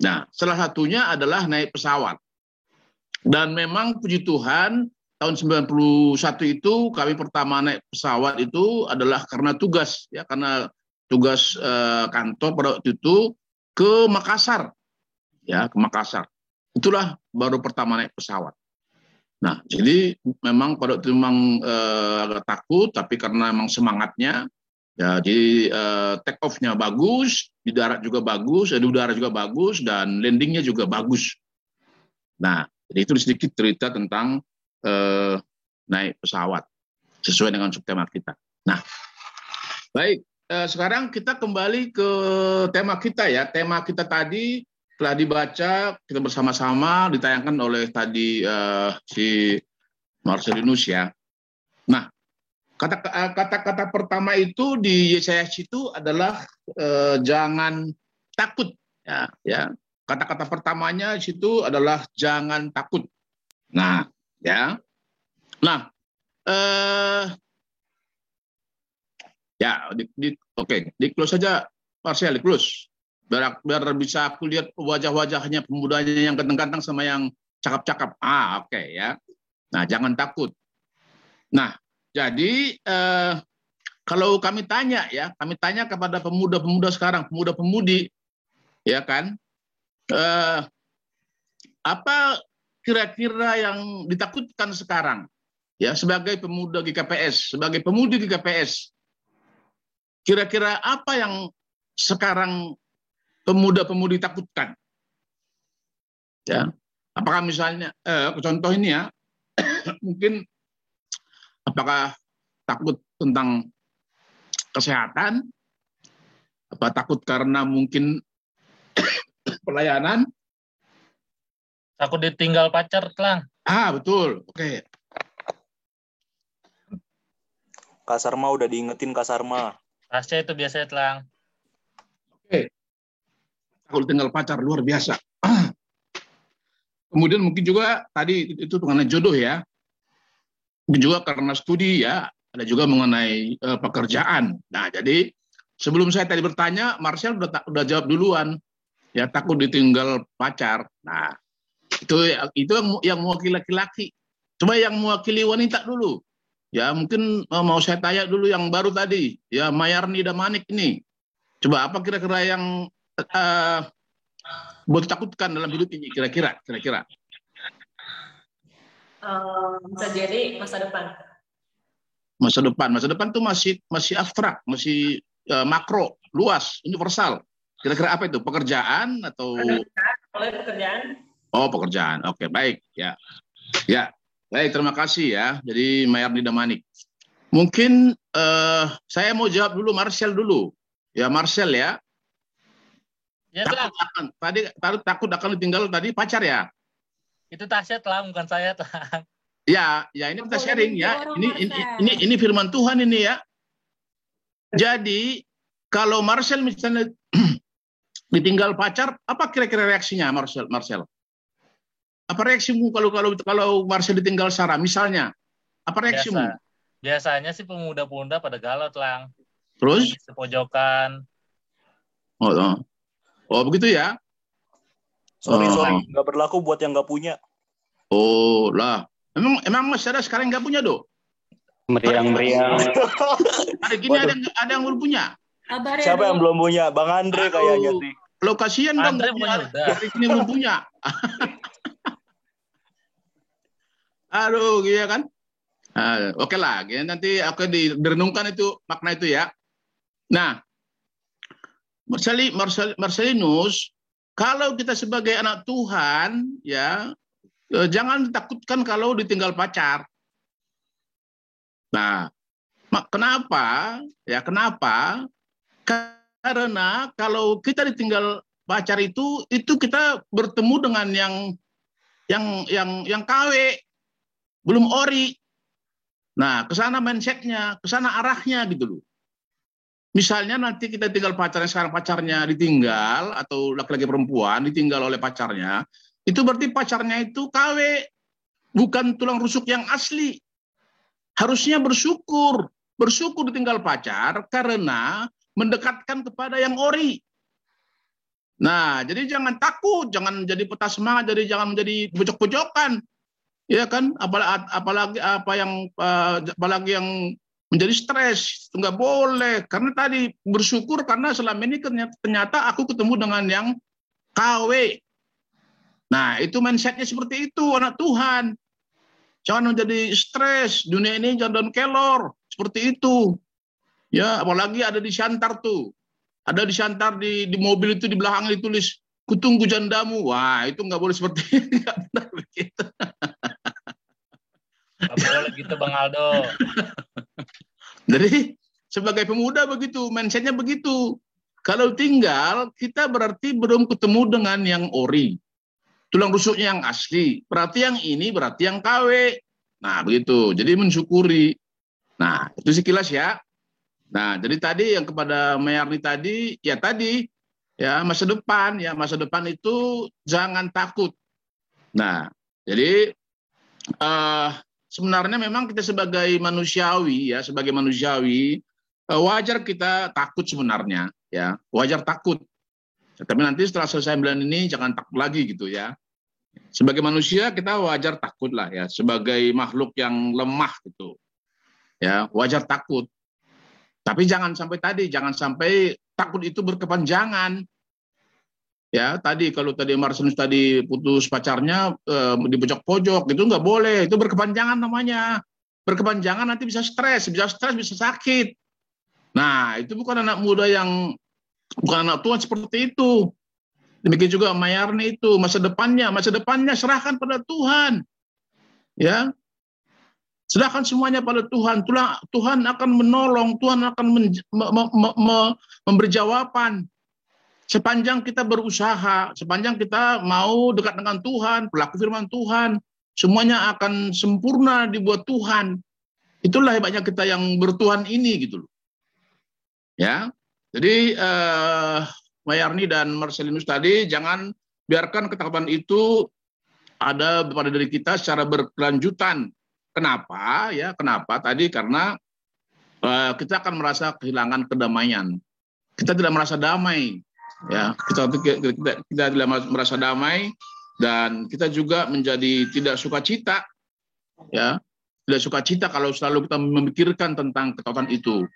Nah, salah satunya adalah naik pesawat. Dan memang puji Tuhan, tahun 91 itu kami pertama naik pesawat itu adalah karena tugas ya karena tugas eh, kantor pada waktu itu ke Makassar ya ke Makassar itulah baru pertama naik pesawat. Nah, jadi memang pada waktu itu memang eh, agak takut, tapi karena memang semangatnya, ya jadi eh, take off-nya bagus, di darat juga bagus, eh, di udara juga bagus, dan landingnya juga bagus. Nah, jadi itu sedikit cerita tentang eh, naik pesawat sesuai dengan subtema kita. Nah, baik, eh, sekarang kita kembali ke tema kita ya. Tema kita tadi telah dibaca kita bersama-sama ditayangkan oleh tadi uh, si Marcelinus ya. Nah, kata-kata pertama itu di Yesaya itu adalah uh, jangan takut ya ya. Kata-kata pertamanya situ adalah jangan takut. Nah, ya. Nah, eh ya di, di oke, okay. di close saja Marcel, di close biar, biar bisa aku lihat wajah-wajahnya pemudanya yang ganteng-ganteng sama yang cakap-cakap. Ah, oke okay, ya. Nah, jangan takut. Nah, jadi eh, kalau kami tanya ya, kami tanya kepada pemuda-pemuda sekarang, pemuda-pemudi, ya kan, eh, apa kira-kira yang ditakutkan sekarang, ya sebagai pemuda GKPS, sebagai pemudi GKPS, kira-kira apa yang sekarang pemuda-pemudi takutkan? Ya, apakah misalnya, eh, contoh ini ya, mungkin apakah takut tentang kesehatan, apa takut karena mungkin pelayanan, Takut ditinggal pacar, Lang. ah betul, oke, Kak Sarma udah diingetin Kak Sarma. Rahasia itu biasanya, Lang. oke, takut tinggal pacar luar biasa. Kemudian mungkin juga tadi itu mengenai jodoh ya, juga karena studi ya, ada juga mengenai eh, pekerjaan. Nah jadi sebelum saya tadi bertanya, Marcel udah udah jawab duluan, ya takut ditinggal pacar. Nah itu itu yang yang mewakili laki-laki. Coba yang mewakili wanita dulu. Ya mungkin eh, mau saya tanya dulu yang baru tadi, ya Mayarni Damanik ini. Coba apa kira-kira yang eh, buat takutkan dalam hidup ini kira-kira, kira-kira. Eh, bisa jadi masa depan. Masa depan, masa depan tuh masih masih abstrak, masih eh, makro, luas, universal. Kira-kira apa itu? Pekerjaan atau Oleh pekerjaan, Oh, pekerjaan. Oke, baik. Ya. Ya. Baik, terima kasih ya. Jadi Mayarni Damanik. Mungkin eh, saya mau jawab dulu Marcel dulu. Ya, Marcel ya. Ya, Takut akan, tadi takut, takut akan ditinggal tadi pacar ya. Itu Tasya, Lang, bukan saya, Lang. Ya, ya ini kita sharing ya. Ini ini ini ini firman Tuhan ini ya. Jadi kalau Marcel misalnya ditinggal pacar, apa kira-kira reaksinya Marcel? Marcel? Apa reaksimu kalau kalau kalau Marcel ditinggal Sarah misalnya? Apa reaksimu? Biasa. Biasanya sih pemuda-pemuda pada galau, Lang. Terus? Sepojokan. Oh, oh. Oh, begitu ya? Sorry, Oh. sorry. Nggak berlaku buat yang nggak punya. Oh, lah. Emang emang masih ada sekarang nggak punya, Do? Meriang-meriang. Hari gini ada yang ada yang belum punya. Kabar ya, Siapa yang Dok. belum punya? Bang Andre kayaknya sih. Lo kasihan dong. Andre punya. Hari gini belum punya. Aduh, gitu kan? Ah, Oke lah, ya, nanti aku di- direnungkan itu makna itu ya. Nah, Marceli, Marcel, Marcelinus, kalau kita sebagai anak Tuhan, ya eh, jangan ditakutkan kalau ditinggal pacar. Nah, kenapa? Ya kenapa? Karena kalau kita ditinggal pacar itu, itu kita bertemu dengan yang yang yang yang KW, belum ori. Nah, ke sana mindsetnya, ke sana arahnya gitu loh. Misalnya nanti kita tinggal pacarnya sekarang pacarnya ditinggal atau laki-laki perempuan ditinggal oleh pacarnya, itu berarti pacarnya itu KW, bukan tulang rusuk yang asli. Harusnya bersyukur, bersyukur ditinggal pacar karena mendekatkan kepada yang ori. Nah, jadi jangan takut, jangan jadi peta semangat, jadi jangan menjadi bocok-bocokan. Ya kan, apalagi apalagi apa yang eh, apalagi yang menjadi stres, itu nggak boleh. Karena tadi bersyukur karena selama ini ternyata, ternyata aku ketemu dengan yang KW. Nah, itu mindsetnya seperti itu anak Tuhan. Jangan menjadi stres, dunia ini jangan kelor, seperti itu. Ya, apalagi ada di Siantar tuh. Ada di Siantar di, di mobil itu di belakang ditulis kutunggu jandamu. Wah, itu nggak boleh seperti itu. Nggak benar begitu. Nggak boleh gitu, Bang Aldo. Jadi sebagai pemuda begitu, mindsetnya begitu. Kalau tinggal, kita berarti belum ketemu dengan yang ori. Tulang rusuknya yang asli. Berarti yang ini berarti yang KW. Nah, begitu. Jadi mensyukuri. Nah, itu sekilas ya. Nah, jadi tadi yang kepada Mayarni tadi, ya tadi, ya masa depan, ya masa depan itu jangan takut. Nah, jadi eh, sebenarnya memang kita sebagai manusiawi, ya sebagai manusiawi, eh, wajar kita takut sebenarnya, ya wajar takut. Tapi nanti setelah selesai bulan ini jangan takut lagi gitu ya. Sebagai manusia kita wajar takut lah ya, sebagai makhluk yang lemah gitu, ya wajar takut. Tapi jangan sampai tadi, jangan sampai takut itu berkepanjangan. Ya, tadi kalau tadi Marcelus tadi putus pacarnya eh, di pojok-pojok, itu nggak boleh. Itu berkepanjangan namanya. Berkepanjangan nanti bisa stres, bisa stres, bisa sakit. Nah, itu bukan anak muda yang bukan anak tua seperti itu. Demikian juga Mayarni itu masa depannya, masa depannya serahkan pada Tuhan. Ya, Serahkan semuanya pada Tuhan. Tuhan, Tuhan akan menolong, Tuhan akan men, me, me, me, me, memberi jawaban. Sepanjang kita berusaha, sepanjang kita mau dekat dengan Tuhan, pelaku firman Tuhan, semuanya akan sempurna dibuat Tuhan. Itulah hebatnya kita yang bertuhan ini gitu loh. Ya. Jadi eh, Mayarni dan Marcelinus tadi jangan biarkan ketakutan itu ada pada diri kita secara berkelanjutan Kenapa? Ya, kenapa? Tadi karena uh, kita akan merasa kehilangan kedamaian. Kita tidak merasa damai, ya. Kita kita, tidak merasa damai dan kita juga menjadi tidak suka cita, ya. Tidak suka cita kalau selalu kita memikirkan tentang ketakutan itu,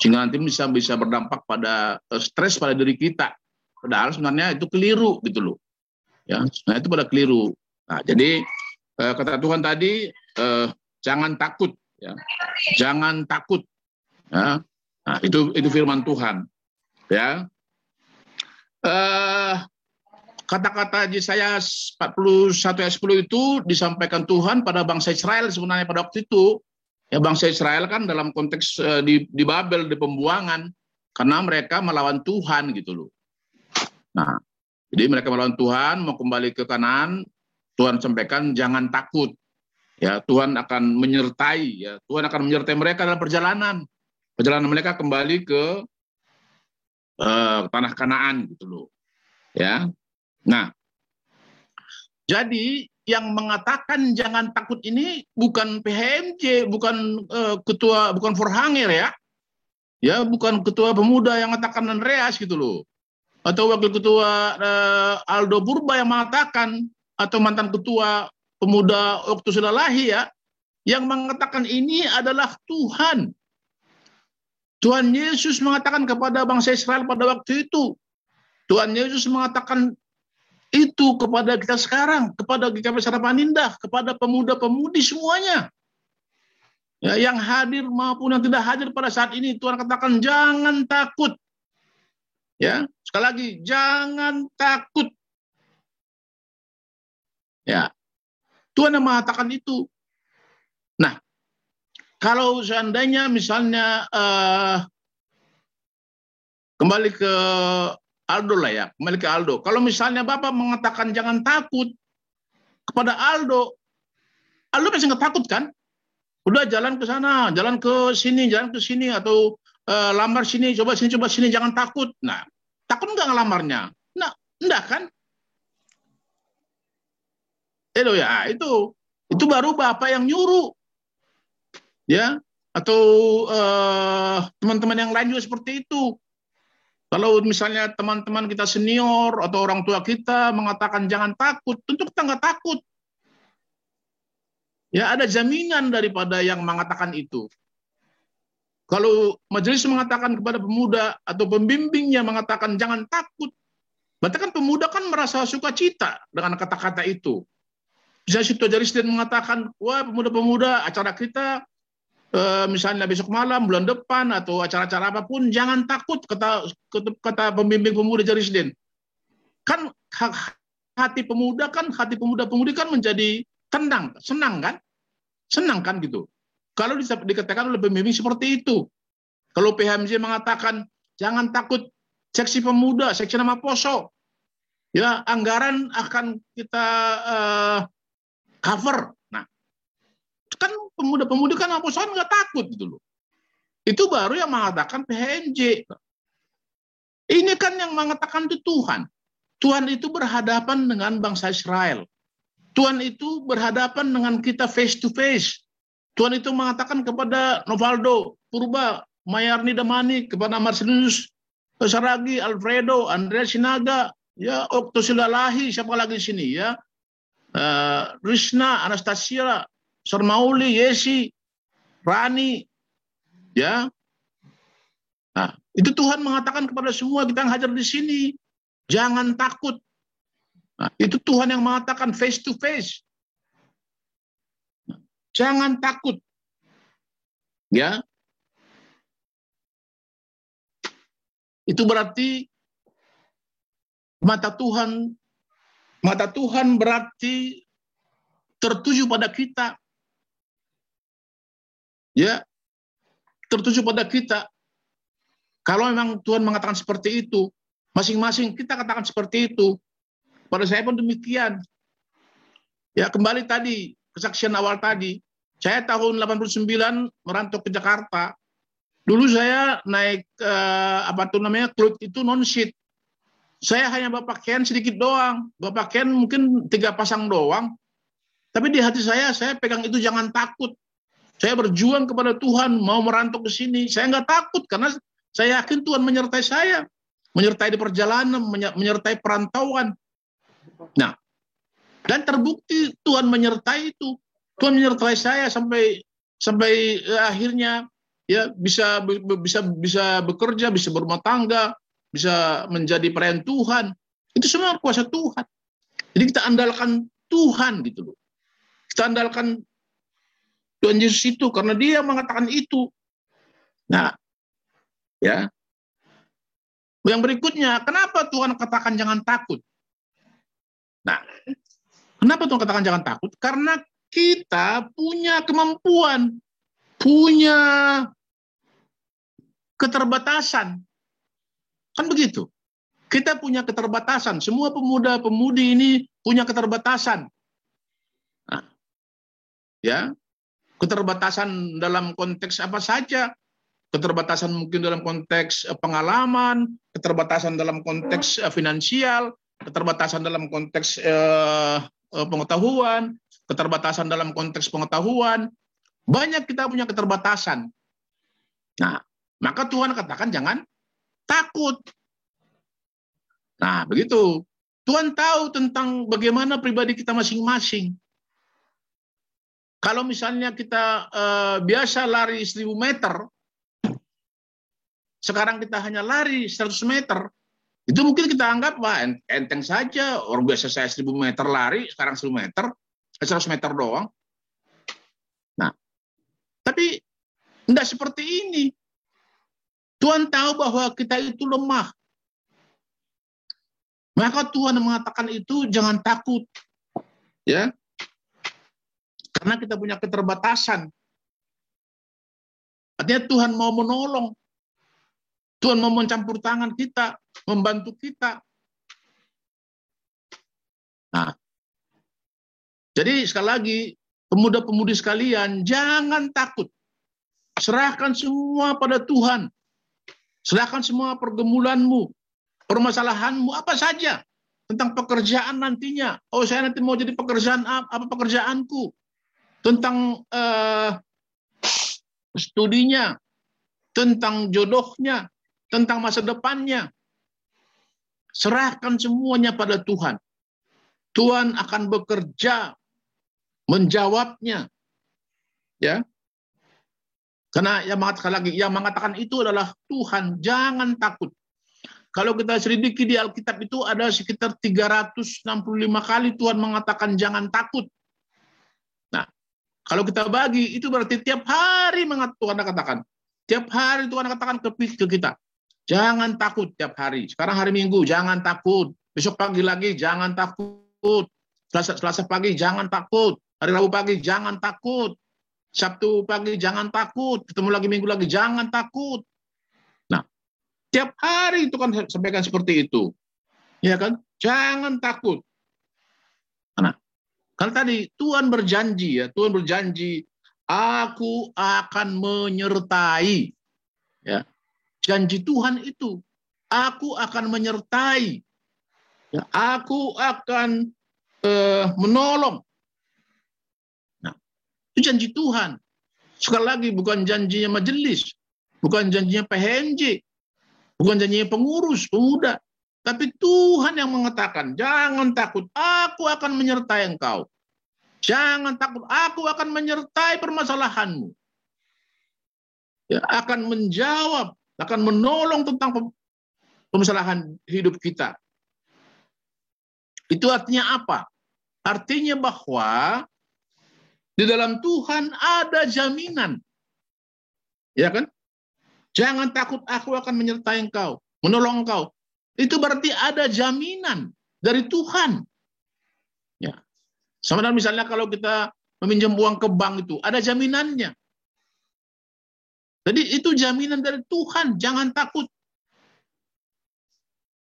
sehingga nanti bisa bisa berdampak pada uh, stres pada diri kita. Padahal sebenarnya itu keliru gitu loh. Ya, nah itu pada keliru. Nah, jadi uh, kata Tuhan tadi eh, jangan takut ya jangan takut ya nah, itu itu firman Tuhan ya eh, kata-kata Yesaya 41 ayat 10 itu disampaikan Tuhan pada bangsa Israel sebenarnya pada waktu itu. Ya bangsa Israel kan dalam konteks uh, di, di Babel di pembuangan karena mereka melawan Tuhan gitu loh. Nah jadi mereka melawan Tuhan mau kembali ke kanan Tuhan sampaikan jangan takut. Ya Tuhan akan menyertai ya Tuhan akan menyertai mereka dalam perjalanan. Perjalanan mereka kembali ke uh, tanah Kanaan gitu loh ya. Nah jadi yang mengatakan jangan takut ini bukan PHMJ bukan uh, ketua bukan Forhanger ya. Ya bukan ketua pemuda yang mengatakan Andreas gitu loh. Atau wakil ketua uh, Aldo Purba yang mengatakan atau mantan ketua pemuda waktu sudah lahir ya, yang mengatakan ini adalah Tuhan. Tuhan Yesus mengatakan kepada bangsa Israel pada waktu itu. Tuhan Yesus mengatakan itu kepada kita sekarang, kepada GKP Sarapan Indah, kepada pemuda-pemudi semuanya. Ya, yang hadir maupun yang tidak hadir pada saat ini, Tuhan katakan jangan takut. Ya, sekali lagi jangan takut. Ya, Tuhan yang mengatakan itu. Kalau seandainya misalnya uh, kembali ke Aldo lah ya, kembali ke Aldo. Kalau misalnya Bapak mengatakan jangan takut kepada Aldo, Aldo pasti nggak takut kan? Udah jalan ke sana, jalan ke sini, jalan ke sini atau uh, lamar sini, coba sini, coba sini, jangan takut. Nah, takut nggak ngelamarnya? Nah, enggak kan? Itu ya, itu itu baru bapak yang nyuruh. Ya, atau eh, teman-teman yang lain juga seperti itu. Kalau misalnya teman-teman kita senior atau orang tua kita mengatakan jangan takut, tentu kita nggak takut. Ya ada jaminan daripada yang mengatakan itu. Kalau majelis mengatakan kepada pemuda atau pembimbingnya mengatakan jangan takut, berarti kan pemuda kan merasa sukacita dengan kata-kata itu. Bisa situ jadi dan mengatakan, wah pemuda-pemuda acara kita misalnya besok malam, bulan depan atau acara-acara apa pun, jangan takut kata kata pembimbing pemuda Jarisden. Kan hati pemuda kan hati pemuda-pemudi kan menjadi tenang, senang kan? Senang kan gitu. Kalau dikatakan oleh pembimbing seperti itu. Kalau PHMJ mengatakan jangan takut seksi pemuda, seksi nama poso, ya anggaran akan kita uh, cover. Kan pemuda-pemudi kan apostolan nggak takut gitu loh. Itu baru yang mengatakan PHNJ. Ini kan yang mengatakan itu Tuhan. Tuhan itu berhadapan dengan bangsa Israel. Tuhan itu berhadapan dengan kita face to face. Tuhan itu mengatakan kepada Novaldo, Purba, Mayarni Damani, kepada Marcelinus Saragi, Alfredo, Andrea Sinaga, ya Oktosila siapa lagi di sini ya, uh, Rishna, Anastasia, Sarmauli, Yesi, Rani, ya, Nah, itu Tuhan mengatakan kepada semua kita yang hadir di sini, jangan takut. Nah, itu Tuhan yang mengatakan face to face. Jangan takut. Ya. Itu berarti mata Tuhan mata Tuhan berarti tertuju pada kita. Ya. Tertuju pada kita. Kalau memang Tuhan mengatakan seperti itu, masing-masing kita katakan seperti itu. Pada saya pun demikian. Ya kembali tadi, kesaksian awal tadi. Saya tahun 89 merantau ke Jakarta. Dulu saya naik eh, apa tuh namanya klut itu non sheet. Saya hanya bawa pakaian sedikit doang, bawa pakaian mungkin tiga pasang doang. Tapi di hati saya, saya pegang itu jangan takut. Saya berjuang kepada Tuhan, mau merantau ke sini. Saya nggak takut karena saya yakin Tuhan menyertai saya, menyertai di perjalanan, menyertai perantauan. Nah, dan terbukti Tuhan menyertai itu. Tuhan menyertai saya sampai sampai eh, akhirnya ya bisa bisa bisa bekerja, bisa berumah tangga, bisa menjadi pelayan Tuhan. Itu semua kuasa Tuhan. Jadi kita andalkan Tuhan gitu loh. Kita andalkan Tuhan Yesus itu karena dia mengatakan itu. Nah, Ya. Yang berikutnya, kenapa Tuhan katakan jangan takut? Nah, kenapa Tuhan katakan jangan takut? Karena kita punya kemampuan, punya keterbatasan. Kan begitu. Kita punya keterbatasan. Semua pemuda-pemudi ini punya keterbatasan. Nah, ya, keterbatasan dalam konteks apa saja keterbatasan mungkin dalam konteks eh, pengalaman, keterbatasan dalam konteks eh, finansial, keterbatasan dalam konteks eh, pengetahuan, keterbatasan dalam konteks pengetahuan. Banyak kita punya keterbatasan. Nah, maka Tuhan katakan jangan takut. Nah, begitu. Tuhan tahu tentang bagaimana pribadi kita masing-masing. Kalau misalnya kita uh, biasa lari 1000 meter, sekarang kita hanya lari 100 meter, itu mungkin kita anggap wah enteng saja. Orang biasa saya 1000 meter lari sekarang 1000 meter 100 eh, meter doang. Nah tapi tidak seperti ini. Tuhan tahu bahwa kita itu lemah. Maka Tuhan mengatakan itu jangan takut. Ya karena kita punya keterbatasan artinya Tuhan mau menolong Tuhan mau mencampur tangan kita, membantu kita. Nah, jadi sekali lagi, pemuda-pemudi sekalian, jangan takut. Serahkan semua pada Tuhan. Serahkan semua pergumulanmu, permasalahanmu, apa saja tentang pekerjaan nantinya. Oh, saya nanti mau jadi pekerjaan apa pekerjaanku? Tentang uh, studinya, tentang jodohnya, tentang masa depannya. Serahkan semuanya pada Tuhan. Tuhan akan bekerja menjawabnya. Ya. Karena yang mengatakan lagi, yang mengatakan itu adalah Tuhan, jangan takut. Kalau kita selidiki di Alkitab itu ada sekitar 365 kali Tuhan mengatakan jangan takut. Kalau kita bagi itu berarti tiap hari Tuhan katakan. Tiap hari Tuhan katakan ke kita. Jangan takut tiap hari. Sekarang hari Minggu, jangan takut. Besok pagi lagi, jangan takut. Selasa, Selasa pagi, jangan takut. Hari Rabu pagi, jangan takut. Sabtu pagi, jangan takut. Ketemu lagi Minggu lagi, jangan takut. Nah, tiap hari itu kan sampaikan seperti itu. Ya kan? Jangan takut. Nah, kan tadi Tuhan berjanji ya, Tuhan berjanji, aku akan menyertai. Ya, janji Tuhan itu. Aku akan menyertai. Ya, aku akan uh, menolong. Nah, itu janji Tuhan. Sekali lagi bukan janjinya majelis, bukan janjinya PHNJ, bukan janjinya pengurus, pemuda. Tapi Tuhan yang mengatakan, jangan takut, aku akan menyertai engkau. Jangan takut, aku akan menyertai permasalahanmu. Ya, akan menjawab akan menolong tentang permasalahan hidup kita. Itu artinya apa? Artinya bahwa di dalam Tuhan ada jaminan. Ya kan? Jangan takut aku akan menyertai engkau, menolong engkau. Itu berarti ada jaminan dari Tuhan. Ya. Sama dengan misalnya kalau kita meminjam uang ke bank itu, ada jaminannya. Jadi itu jaminan dari Tuhan, jangan takut.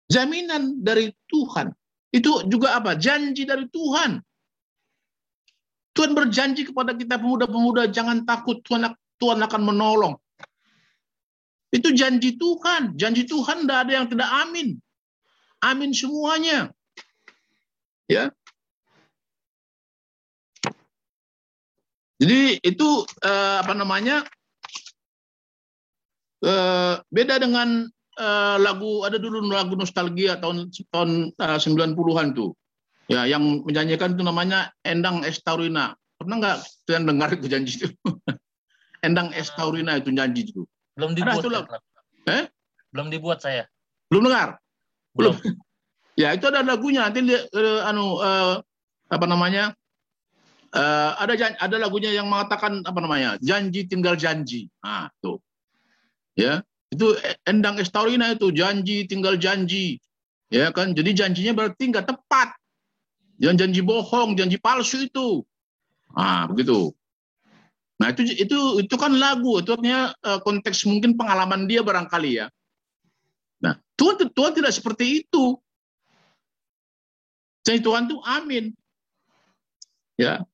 Jaminan dari Tuhan. Itu juga apa? Janji dari Tuhan. Tuhan berjanji kepada kita pemuda-pemuda, jangan takut, Tuhan, Tuhan akan menolong. Itu janji Tuhan. Janji Tuhan tidak ada yang tidak amin. Amin semuanya. Ya. Jadi itu eh, apa namanya? Eh, beda dengan eh, lagu ada dulu lagu nostalgia tahun tahun eh, 90-an tuh. Ya, yang menyanyikan itu namanya Endang Estaurina. Pernah nggak kalian dengar itu janji itu? Endang Estaurina itu janji itu. Belum Ada dibuat. itu ya. Eh? Belum dibuat saya. Belum dengar? Belum. Ya, itu ada lagunya. Nanti lihat, eh, anu eh, apa namanya? Eh, ada ada lagunya yang mengatakan apa namanya? Janji tinggal janji. Nah, tuh. Ya, itu Endang Estaurina itu janji tinggal janji. Ya kan? Jadi janjinya berarti nggak tepat. Jangan janji bohong, janji palsu itu. Ah, begitu. Nah, itu itu itu kan lagu, itu artinya eh, konteks mungkin pengalaman dia barangkali ya. Nah, Tuhan Tuhan tidak seperti itu. Jadi Tuhan tuh amin. Ya.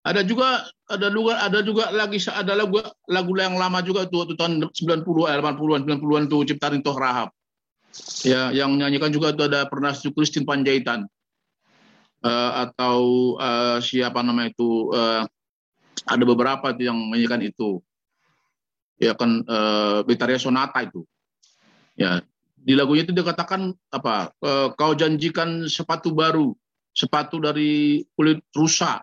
Ada juga ada juga ada juga lagi ada lagu lagu yang lama juga tuh, tuh tahun 90 eh, 80-an 90-an tuh ciptaan Toh Rahab. Ya, yang nyanyikan juga tuh ada pernah Su Christine Panjaitan. Eh, atau eh, siapa nama itu eh, ada beberapa tuh yang menyanyikan itu. Ya kan eh, Betaria Sonata itu. Ya, di lagunya itu dikatakan apa? eh, kau janjikan sepatu baru, sepatu dari kulit rusa.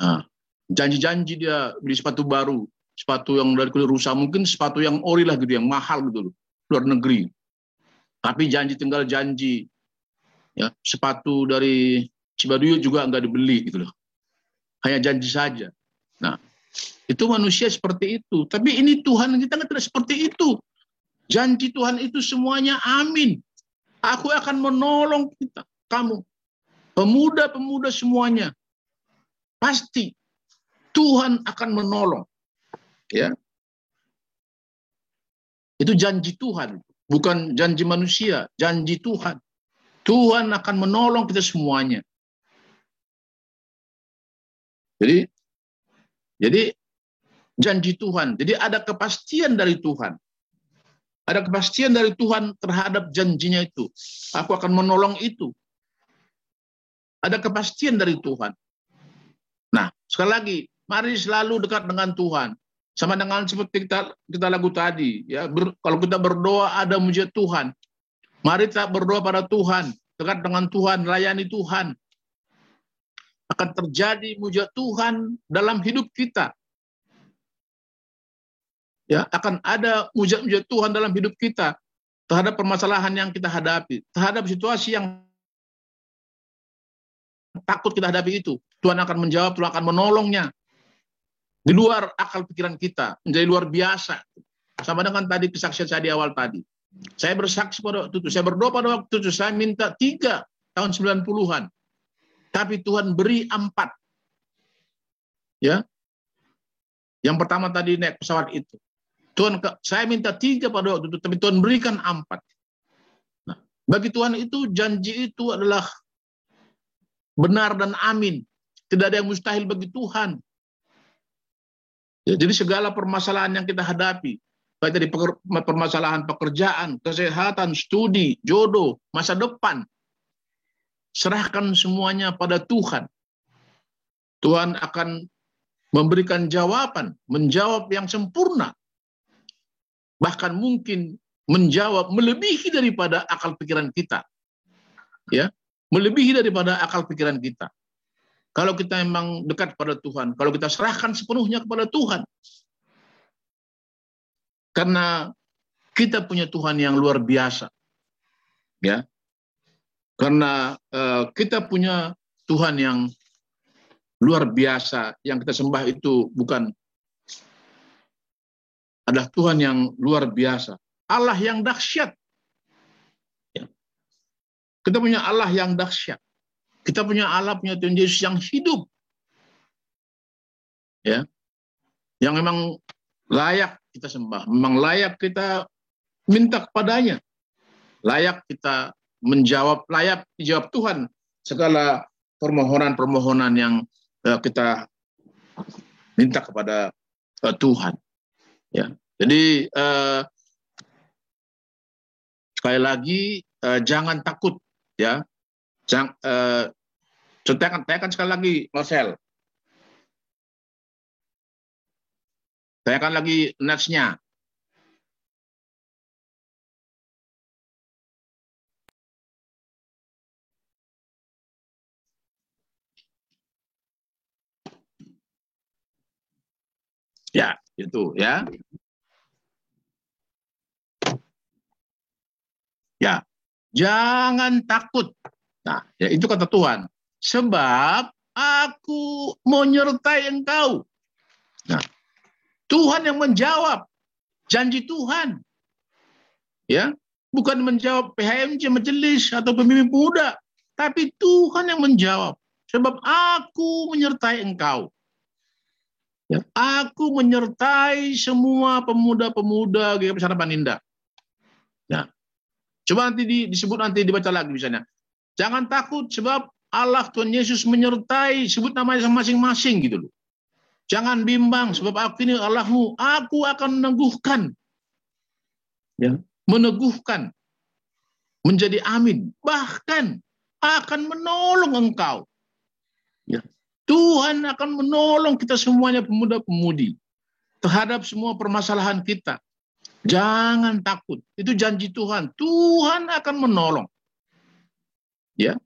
Nah, janji-janji dia beli sepatu baru, sepatu yang dari kulit rusa, mungkin sepatu yang ori lah gitu, yang mahal gitu luar negeri. Tapi janji tinggal janji. Ya, sepatu dari Cibaduyut juga nggak dibeli gitu loh. Hanya janji saja. Nah, itu manusia seperti itu. Tapi ini Tuhan kita tidak seperti itu. Janji Tuhan itu semuanya amin. Aku akan menolong kita, kamu. Pemuda-pemuda semuanya. Pasti Tuhan akan menolong. Ya. Itu janji Tuhan, bukan janji manusia, janji Tuhan. Tuhan akan menolong kita semuanya. Jadi jadi janji Tuhan. Jadi ada kepastian dari Tuhan. Ada kepastian dari Tuhan terhadap janjinya itu. Aku akan menolong itu. Ada kepastian dari Tuhan. Nah, sekali lagi, mari selalu dekat dengan Tuhan. Sama dengan seperti kita kita lagu tadi, ya. Ber, kalau kita berdoa ada mujizat Tuhan. Mari kita berdoa pada Tuhan, dekat dengan Tuhan, layani Tuhan. Akan terjadi mujizat Tuhan dalam hidup kita. Ya, akan ada mujizat-mujizat Tuhan dalam hidup kita terhadap permasalahan yang kita hadapi, terhadap situasi yang takut kita hadapi itu. Tuhan akan menjawab, Tuhan akan menolongnya. Di luar akal pikiran kita, menjadi luar biasa. Sama dengan tadi kesaksian saya di awal tadi. Saya bersaksi pada waktu itu, saya berdoa pada waktu itu, saya minta tiga tahun 90-an. Tapi Tuhan beri empat. Ya. Yang pertama tadi naik pesawat itu. Tuhan, saya minta tiga pada waktu itu, tapi Tuhan berikan empat. Nah, bagi Tuhan itu janji itu adalah benar dan amin. Tidak ada yang mustahil bagi Tuhan. Ya, jadi segala permasalahan yang kita hadapi, baik dari permasalahan pekerjaan, kesehatan, studi, jodoh, masa depan, serahkan semuanya pada Tuhan. Tuhan akan memberikan jawaban, menjawab yang sempurna. Bahkan mungkin menjawab melebihi daripada akal pikiran kita. Ya, melebihi daripada akal pikiran kita. Kalau kita memang dekat pada Tuhan, kalau kita serahkan sepenuhnya kepada Tuhan. Karena kita punya Tuhan yang luar biasa. Ya. Karena uh, kita punya Tuhan yang luar biasa yang kita sembah itu bukan adalah Tuhan yang luar biasa. Allah yang dahsyat. Ya. Kita punya Allah yang dahsyat. Kita punya Allah punya Tuhan Yesus yang hidup. Ya. Yang memang layak kita sembah, memang layak kita minta kepadanya. Layak kita menjawab, layak dijawab Tuhan segala permohonan-permohonan yang uh, kita minta kepada uh, Tuhan. Ya, jadi uh, sekali lagi uh, jangan takut, ya. Jangan, uh, tekan sekali lagi, Marcel. Tekan lagi netsnya. Ya, itu ya. Ya, jangan takut. Nah, ya itu kata Tuhan. Sebab aku menyertai engkau. Nah, Tuhan yang menjawab janji Tuhan. Ya, bukan menjawab PHMJ majelis atau pemimpin muda, tapi Tuhan yang menjawab. Sebab aku menyertai engkau. Ya, aku menyertai semua pemuda-pemuda GKP Harapan Indah. Ya. Coba nanti di, disebut nanti dibaca lagi misalnya. Jangan takut sebab Allah Tuhan Yesus menyertai, sebut namanya masing-masing gitu loh. Jangan bimbang sebab aku ini Allahmu, aku akan meneguhkan. Ya, meneguhkan. Menjadi amin. Bahkan akan menolong engkau. Tuhan akan menolong kita semuanya pemuda-pemudi terhadap semua permasalahan kita. Jangan takut. Itu janji Tuhan. Tuhan akan menolong. Ya.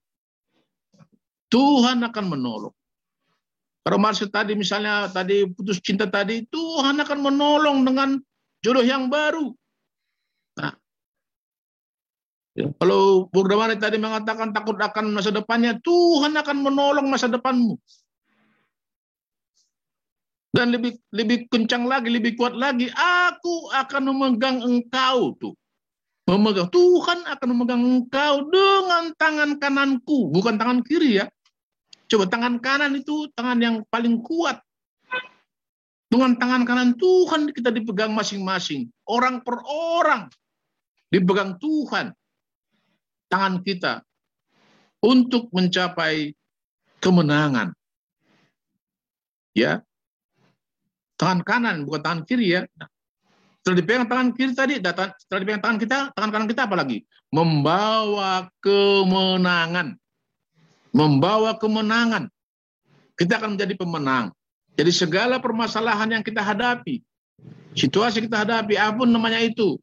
Tuhan akan menolong. Kalau maksud tadi misalnya tadi putus cinta tadi, Tuhan akan menolong dengan jodoh yang baru. Nah, ya. kalau Burdamani tadi mengatakan takut akan masa depannya, Tuhan akan menolong masa depanmu. Dan lebih lebih kencang lagi, lebih kuat lagi, aku akan memegang engkau tuh. Memegang Tuhan akan memegang engkau dengan tangan kananku, bukan tangan kiri ya. Coba tangan kanan itu tangan yang paling kuat. Dengan tangan kanan Tuhan kita dipegang masing-masing. Orang per orang dipegang Tuhan. Tangan kita untuk mencapai kemenangan. Ya, tangan kanan bukan tangan kiri ya. setelah dipegang tangan kiri tadi, setelah dipegang tangan kita, tangan kanan kita apa lagi? Membawa kemenangan. Membawa kemenangan. Kita akan menjadi pemenang. Jadi segala permasalahan yang kita hadapi, situasi kita hadapi, apa pun namanya itu,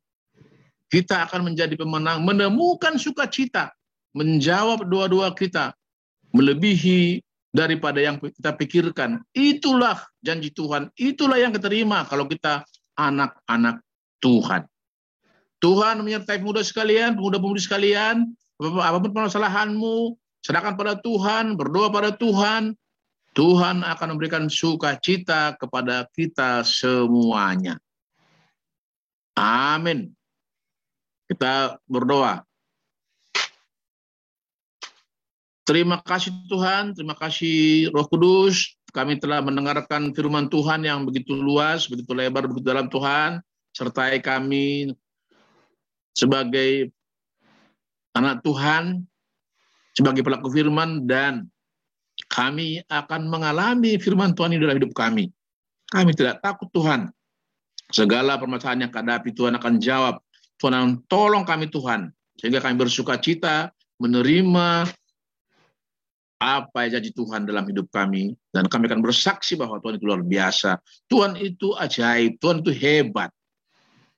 kita akan menjadi pemenang, menemukan sukacita, menjawab doa-doa kita, melebihi daripada yang kita pikirkan. Itulah janji Tuhan, itulah yang kita terima kalau kita anak-anak Tuhan. Tuhan menyertai pemuda sekalian, pemuda-pemudi sekalian, apa pun permasalahanmu, serahkan pada Tuhan, berdoa pada Tuhan, Tuhan akan memberikan sukacita kepada kita semuanya. Amin. Kita berdoa. Terima kasih Tuhan, terima kasih Roh Kudus. Kami telah mendengarkan firman Tuhan yang begitu luas, begitu lebar, begitu dalam Tuhan. Sertai kami sebagai anak Tuhan, sebagai pelaku firman, dan kami akan mengalami firman Tuhan ini dalam hidup kami. Kami tidak takut Tuhan. Segala permasalahan yang hadapi Tuhan akan jawab. Tuhan tolong kami Tuhan. Sehingga kami bersuka cita menerima apa yang janji Tuhan dalam hidup kami dan kami akan bersaksi bahwa Tuhan itu luar biasa. Tuhan itu ajaib, Tuhan itu hebat.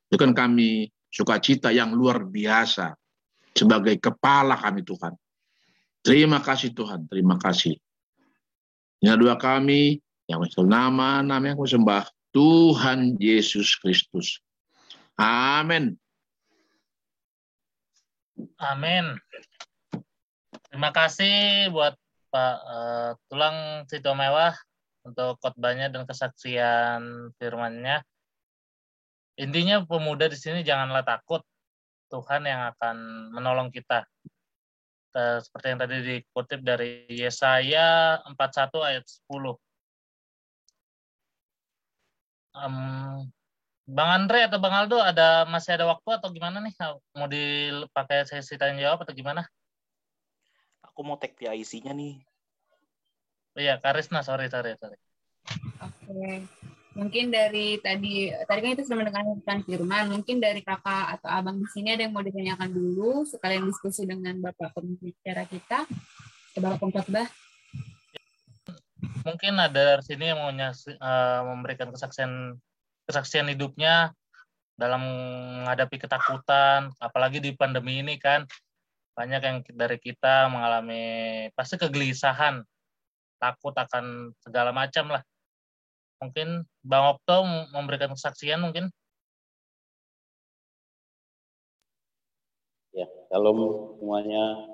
Bukan kami sukacita yang luar biasa sebagai kepala kami Tuhan. Terima kasih Tuhan, terima kasih. Ini dua kami yang nama nama yang sembah Tuhan Yesus Kristus. Amin. Amin. Terima kasih buat Pak eh, Tulang Sito Mewah untuk khotbahnya dan kesaksian firman-Nya. Intinya pemuda di sini janganlah takut. Tuhan yang akan menolong kita. Seperti yang tadi dikutip dari Yesaya 41 ayat 10. Em, Bang Andre atau Bang Aldo ada masih ada waktu atau gimana nih? Mau dipakai sesi tanya jawab atau gimana? Aku mau tag PIC-nya nih. Iya, Karisna, sorry, sorry, sorry. Oke. Mungkin dari tadi tadi kan itu sudah mendengarkan firman, mungkin dari kakak atau abang di sini ada yang mau ditanyakan dulu sekalian diskusi dengan bapak pembicara kita, bapak pengkhotbah. Mungkin ada dari sini yang mau nyasi- eh, memberikan kesaksian kesaksian hidupnya dalam menghadapi ketakutan, apalagi di pandemi ini kan banyak yang dari kita mengalami pasti kegelisahan, takut akan segala macam lah. Mungkin Bang Okto memberikan kesaksian mungkin. Ya, shalom semuanya.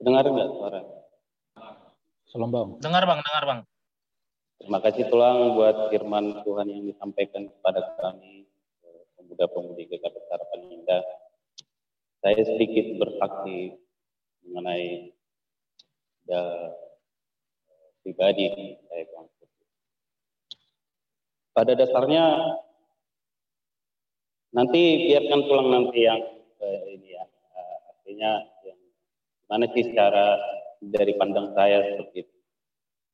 Dengar nggak suara? Salam bang. Dengar Bang, dengar Bang. Terima kasih tulang buat firman Tuhan yang disampaikan kepada kami, eh, pemuda-pemudi GKP Harapan Indah. Saya sedikit bersaksi mengenai ya, pribadi saya Bang. Pada dasarnya nanti biarkan tulang nanti yang eh, ini ya, artinya yang mana sih secara dari pandang saya seperti itu.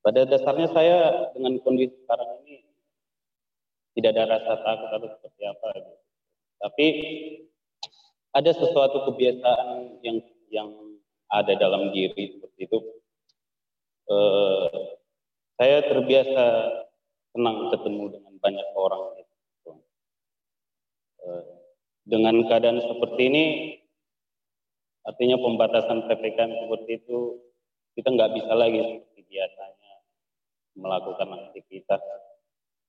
Pada dasarnya saya dengan kondisi sekarang ini tidak ada rasa takut atau seperti apa. gitu. Tapi ada sesuatu kebiasaan yang yang ada dalam diri seperti itu. Eh, saya terbiasa senang ketemu dengan banyak orang. gitu. Eh, dengan keadaan seperti ini, artinya pembatasan ppkm seperti itu kita nggak bisa lagi seperti biasanya melakukan aktivitas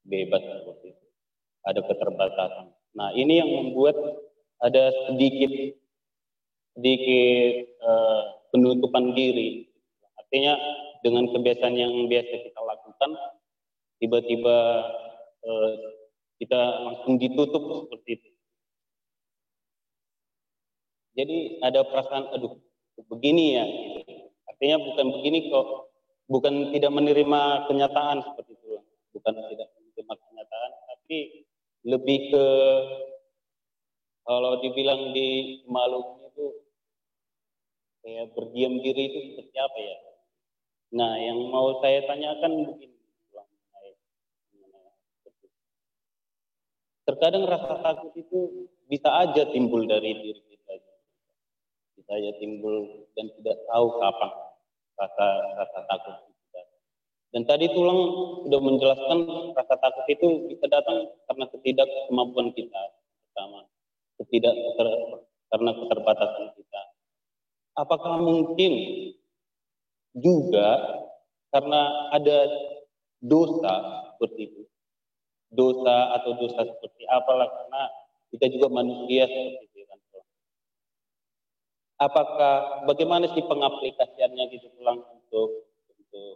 bebas seperti itu. Ada keterbatasan. Nah ini yang membuat ada sedikit sedikit eh, penutupan diri. Artinya dengan kebiasaan yang biasa kita lakukan, tiba-tiba eh, kita langsung ditutup seperti itu. Jadi ada perasaan, aduh, begini ya. gitu. Artinya bukan begini kok, bukan tidak menerima kenyataan seperti itu, bukan tidak menerima kenyataan, tapi lebih ke kalau dibilang di Maluku itu kayak berdiam diri itu seperti apa ya? Nah, yang mau saya tanyakan begini. Terkadang rasa takut itu bisa aja timbul dari diri kita. Bisa aja timbul dan tidak tahu kapan rasa rasa takut itu. Dan tadi tulang sudah menjelaskan rasa takut itu bisa datang karena ketidakkemampuan kita pertama, ketidak ter- karena keterbatasan kita. Apakah mungkin juga karena ada dosa seperti itu? Dosa atau dosa seperti apalah karena kita juga manusia seperti itu kan. Apakah bagaimana sih pengaplikasiannya gitu pulang untuk untuk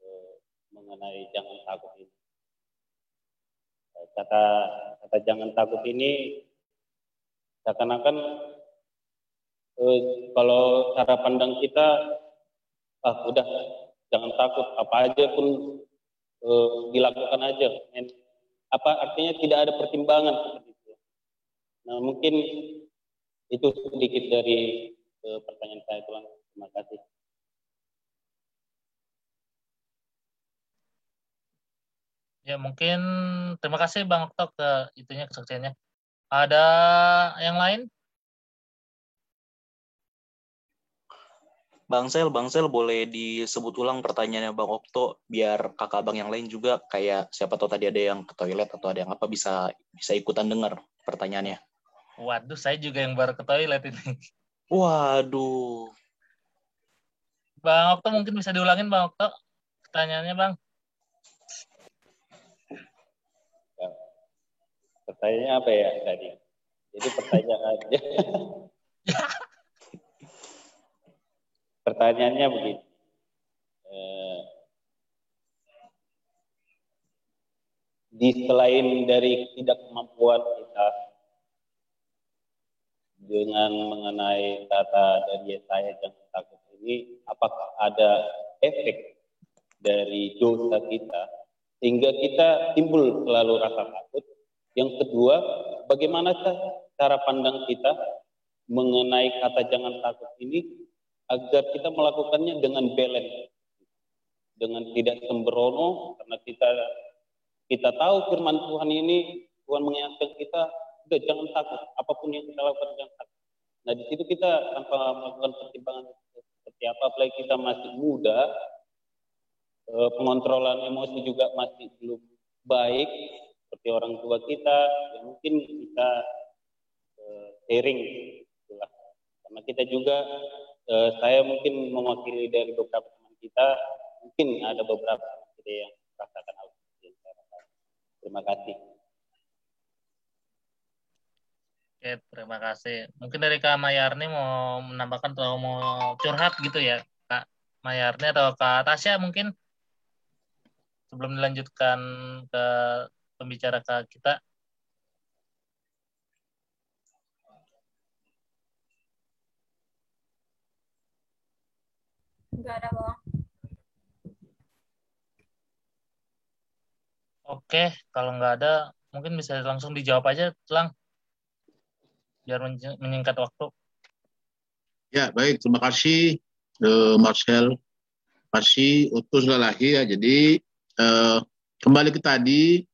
eh, mengenai jangan takut ini? Kata kata jangan takut ini seakan-akan eh, kalau cara pandang kita ah udah jangan takut. Apa aja pun eh, dilakukan aja. Men, apa artinya tidak ada pertimbangan seperti itu. Nah mungkin itu sedikit dari eh, pertanyaan saya tuan terima kasih. Ya mungkin terima kasih Bang Okto ke itunya kesaksiannya. Ada yang lain? Bang Sel, Bang Sel boleh disebut ulang pertanyaannya Bang Okto biar kakak abang yang lain juga kayak siapa tahu tadi ada yang ke toilet atau ada yang apa bisa bisa ikutan dengar pertanyaannya. Waduh, saya juga yang baru ke toilet ini. Waduh. Bang Okto mungkin bisa diulangin Bang Okto pertanyaannya Bang. Pertanyaannya apa ya tadi? Jadi pertanyaannya pertanyaannya begini. Eh, di selain dari tidak kemampuan kita dengan mengenai kata dari saya jangan takut ini, apakah ada efek dari dosa kita sehingga kita timbul selalu rasa takut? Yang kedua, bagaimanakah cara pandang kita mengenai kata jangan takut ini agar kita melakukannya dengan balance, dengan tidak sembrono, karena kita kita tahu firman Tuhan ini Tuhan mengingatkan kita, udah jangan takut, apa pun yang kita lakukan jangan takut. Nah di situ kita tanpa melakukan pertimbangan seperti apa, apalagi kita masih muda, eh, pengontrolan emosi juga masih belum baik seperti orang tua kita, ya mungkin kita eh, sharing, itulah. Karena kita juga eh, saya mungkin mewakili dari beberapa teman kita, mungkin ada beberapa teman kita yang merasakan hal yang. Terima kasih. Oke, terima kasih. Mungkin dari Kak Mayarni mau menambahkan atau mau curhat gitu ya, Kak Mayarni atau Kak Tasya mungkin sebelum dilanjutkan ke pembicara kita. Enggak ada, Bang. Oke, kalau nggak ada, mungkin bisa langsung dijawab aja, Lang. Biar menyingkat waktu. Ya, baik. Terima kasih, eh, Marcel. Terima kasih, utus lagi ya. Jadi, eh, kembali ke tadi,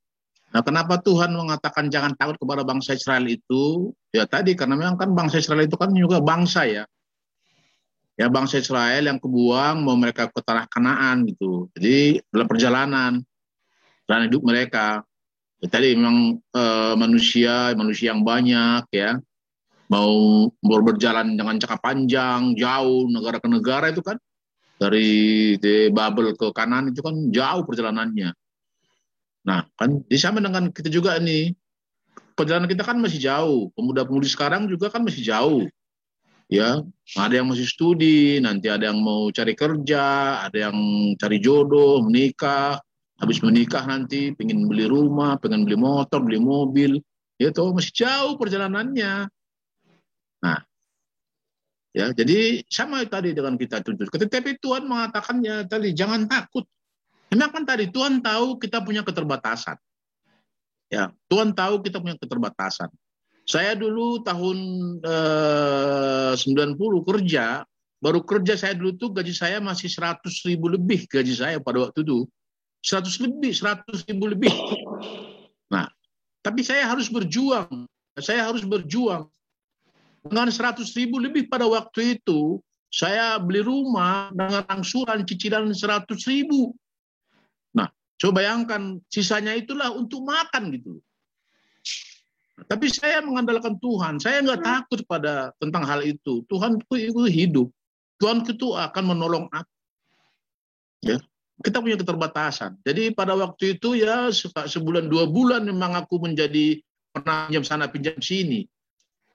nah kenapa Tuhan mengatakan jangan takut kepada bangsa Israel itu? Ya tadi, karena memang kan bangsa Israel itu kan juga bangsa ya. Ya, bangsa Israel yang kebuang, mau mereka ke tanah kanaan gitu. Jadi, dalam perjalanan, perjalanan hidup mereka. Ya, tadi memang eh, manusia, manusia yang banyak ya, mau berjalan dengan jangka panjang, jauh negara ke negara itu kan dari Babel ke kanan itu kan jauh perjalanannya. Nah, kan sama dengan kita juga nih. Perjalanan kita kan masih jauh. Pemuda-pemudi sekarang juga kan masih jauh. Ya, ada yang masih studi, nanti ada yang mau cari kerja, ada yang cari jodoh, menikah, habis menikah nanti pengen beli rumah, pengen beli motor, beli mobil, ya toh masih jauh perjalanannya. Nah, ya jadi sama tadi dengan kita tuntut. Tetapi Tuhan mengatakannya tadi jangan takut. Memang kan tadi Tuhan tahu kita punya keterbatasan. Ya, Tuhan tahu kita punya keterbatasan. Saya dulu tahun eh, 90 kerja, baru kerja saya dulu tuh gaji saya masih 100 ribu lebih gaji saya pada waktu itu. 100 lebih, 100 ribu lebih. Nah, tapi saya harus berjuang. Saya harus berjuang dengan 100 ribu lebih pada waktu itu, saya beli rumah dengan angsuran cicilan 100 ribu. Coba bayangkan sisanya itulah untuk makan gitu. Tapi saya mengandalkan Tuhan. Saya nggak takut pada tentang hal itu. Tuhan itu hidup. Tuhan itu akan menolong aku. Ya, kita punya keterbatasan. Jadi pada waktu itu ya sebulan dua bulan memang aku menjadi pernah pinjam sana pinjam sini.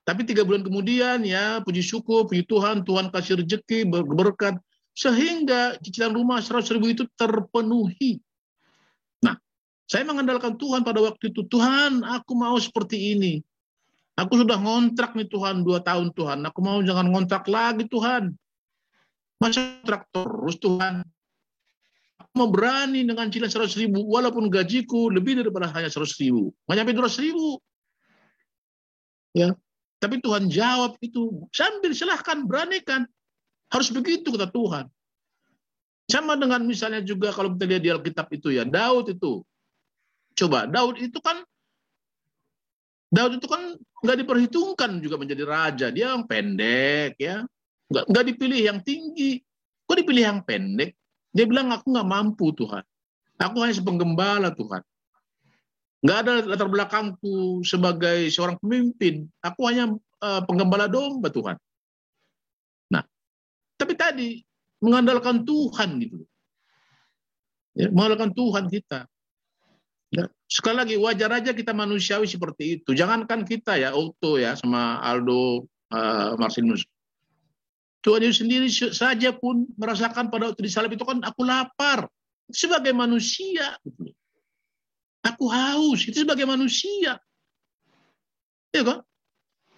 Tapi tiga bulan kemudian ya puji syukur, puji Tuhan, Tuhan kasih rezeki berkat sehingga cicilan rumah 100 ribu itu terpenuhi. Saya mengandalkan Tuhan pada waktu itu. Tuhan, aku mau seperti ini. Aku sudah ngontrak nih Tuhan dua tahun Tuhan. Aku mau jangan ngontrak lagi Tuhan. Masa kontrak terus Tuhan. Aku mau berani dengan cicilan 100 ribu walaupun gajiku lebih daripada hanya 100 ribu. Nggak nyampe 200 ribu. Ya, tapi Tuhan jawab itu sambil silahkan beranikan. Harus begitu kata Tuhan. Sama dengan misalnya juga kalau kita lihat di Alkitab itu ya, Daud itu. Coba, Daud itu kan Daud itu kan nggak diperhitungkan juga menjadi raja. Dia yang pendek ya. Nggak, nggak dipilih yang tinggi. Kok dipilih yang pendek? Dia bilang aku nggak mampu Tuhan. Aku hanya sepenggembala Tuhan. Nggak ada latar belakangku sebagai seorang pemimpin. Aku hanya uh, penggembala domba Tuhan. Nah, tapi tadi mengandalkan Tuhan gitu. Ya, mengandalkan Tuhan kita. Ya. Sekali lagi wajar aja kita manusiawi seperti itu. Jangankan kita ya, Otto ya sama Aldo uh, Martinus. Tuhan Yesus sendiri saja pun merasakan pada waktu disalib itu kan aku lapar sebagai manusia. Gitu. Aku haus itu sebagai manusia. Ya kan?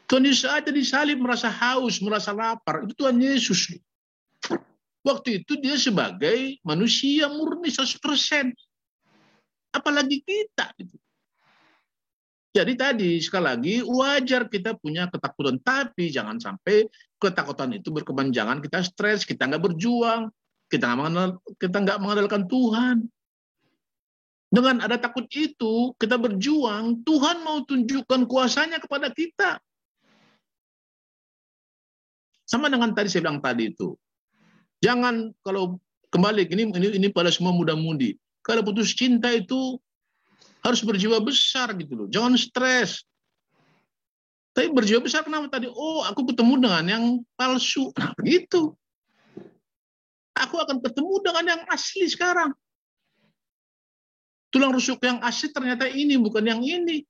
Tuhan Yesus saja disalib merasa haus, merasa lapar. Itu Tuhan Yesus. Waktu itu dia sebagai manusia murni 100%. Apalagi kita. Gitu. Jadi tadi sekali lagi wajar kita punya ketakutan, tapi jangan sampai ketakutan itu berkepanjangan kita stres, kita nggak berjuang, kita nggak mengenal, kita nggak mengandalkan Tuhan. Dengan ada takut itu kita berjuang, Tuhan mau tunjukkan kuasanya kepada kita. Sama dengan tadi saya bilang tadi itu. Jangan kalau kembali ini ini, ini pada semua muda-mudi. Kalau putus cinta itu harus berjiwa besar gitu loh. Jangan stres. Tapi berjiwa besar kenapa tadi? Oh, aku ketemu dengan yang palsu. Nah, begitu. Aku akan ketemu dengan yang asli sekarang. Tulang rusuk yang asli ternyata ini, bukan yang ini.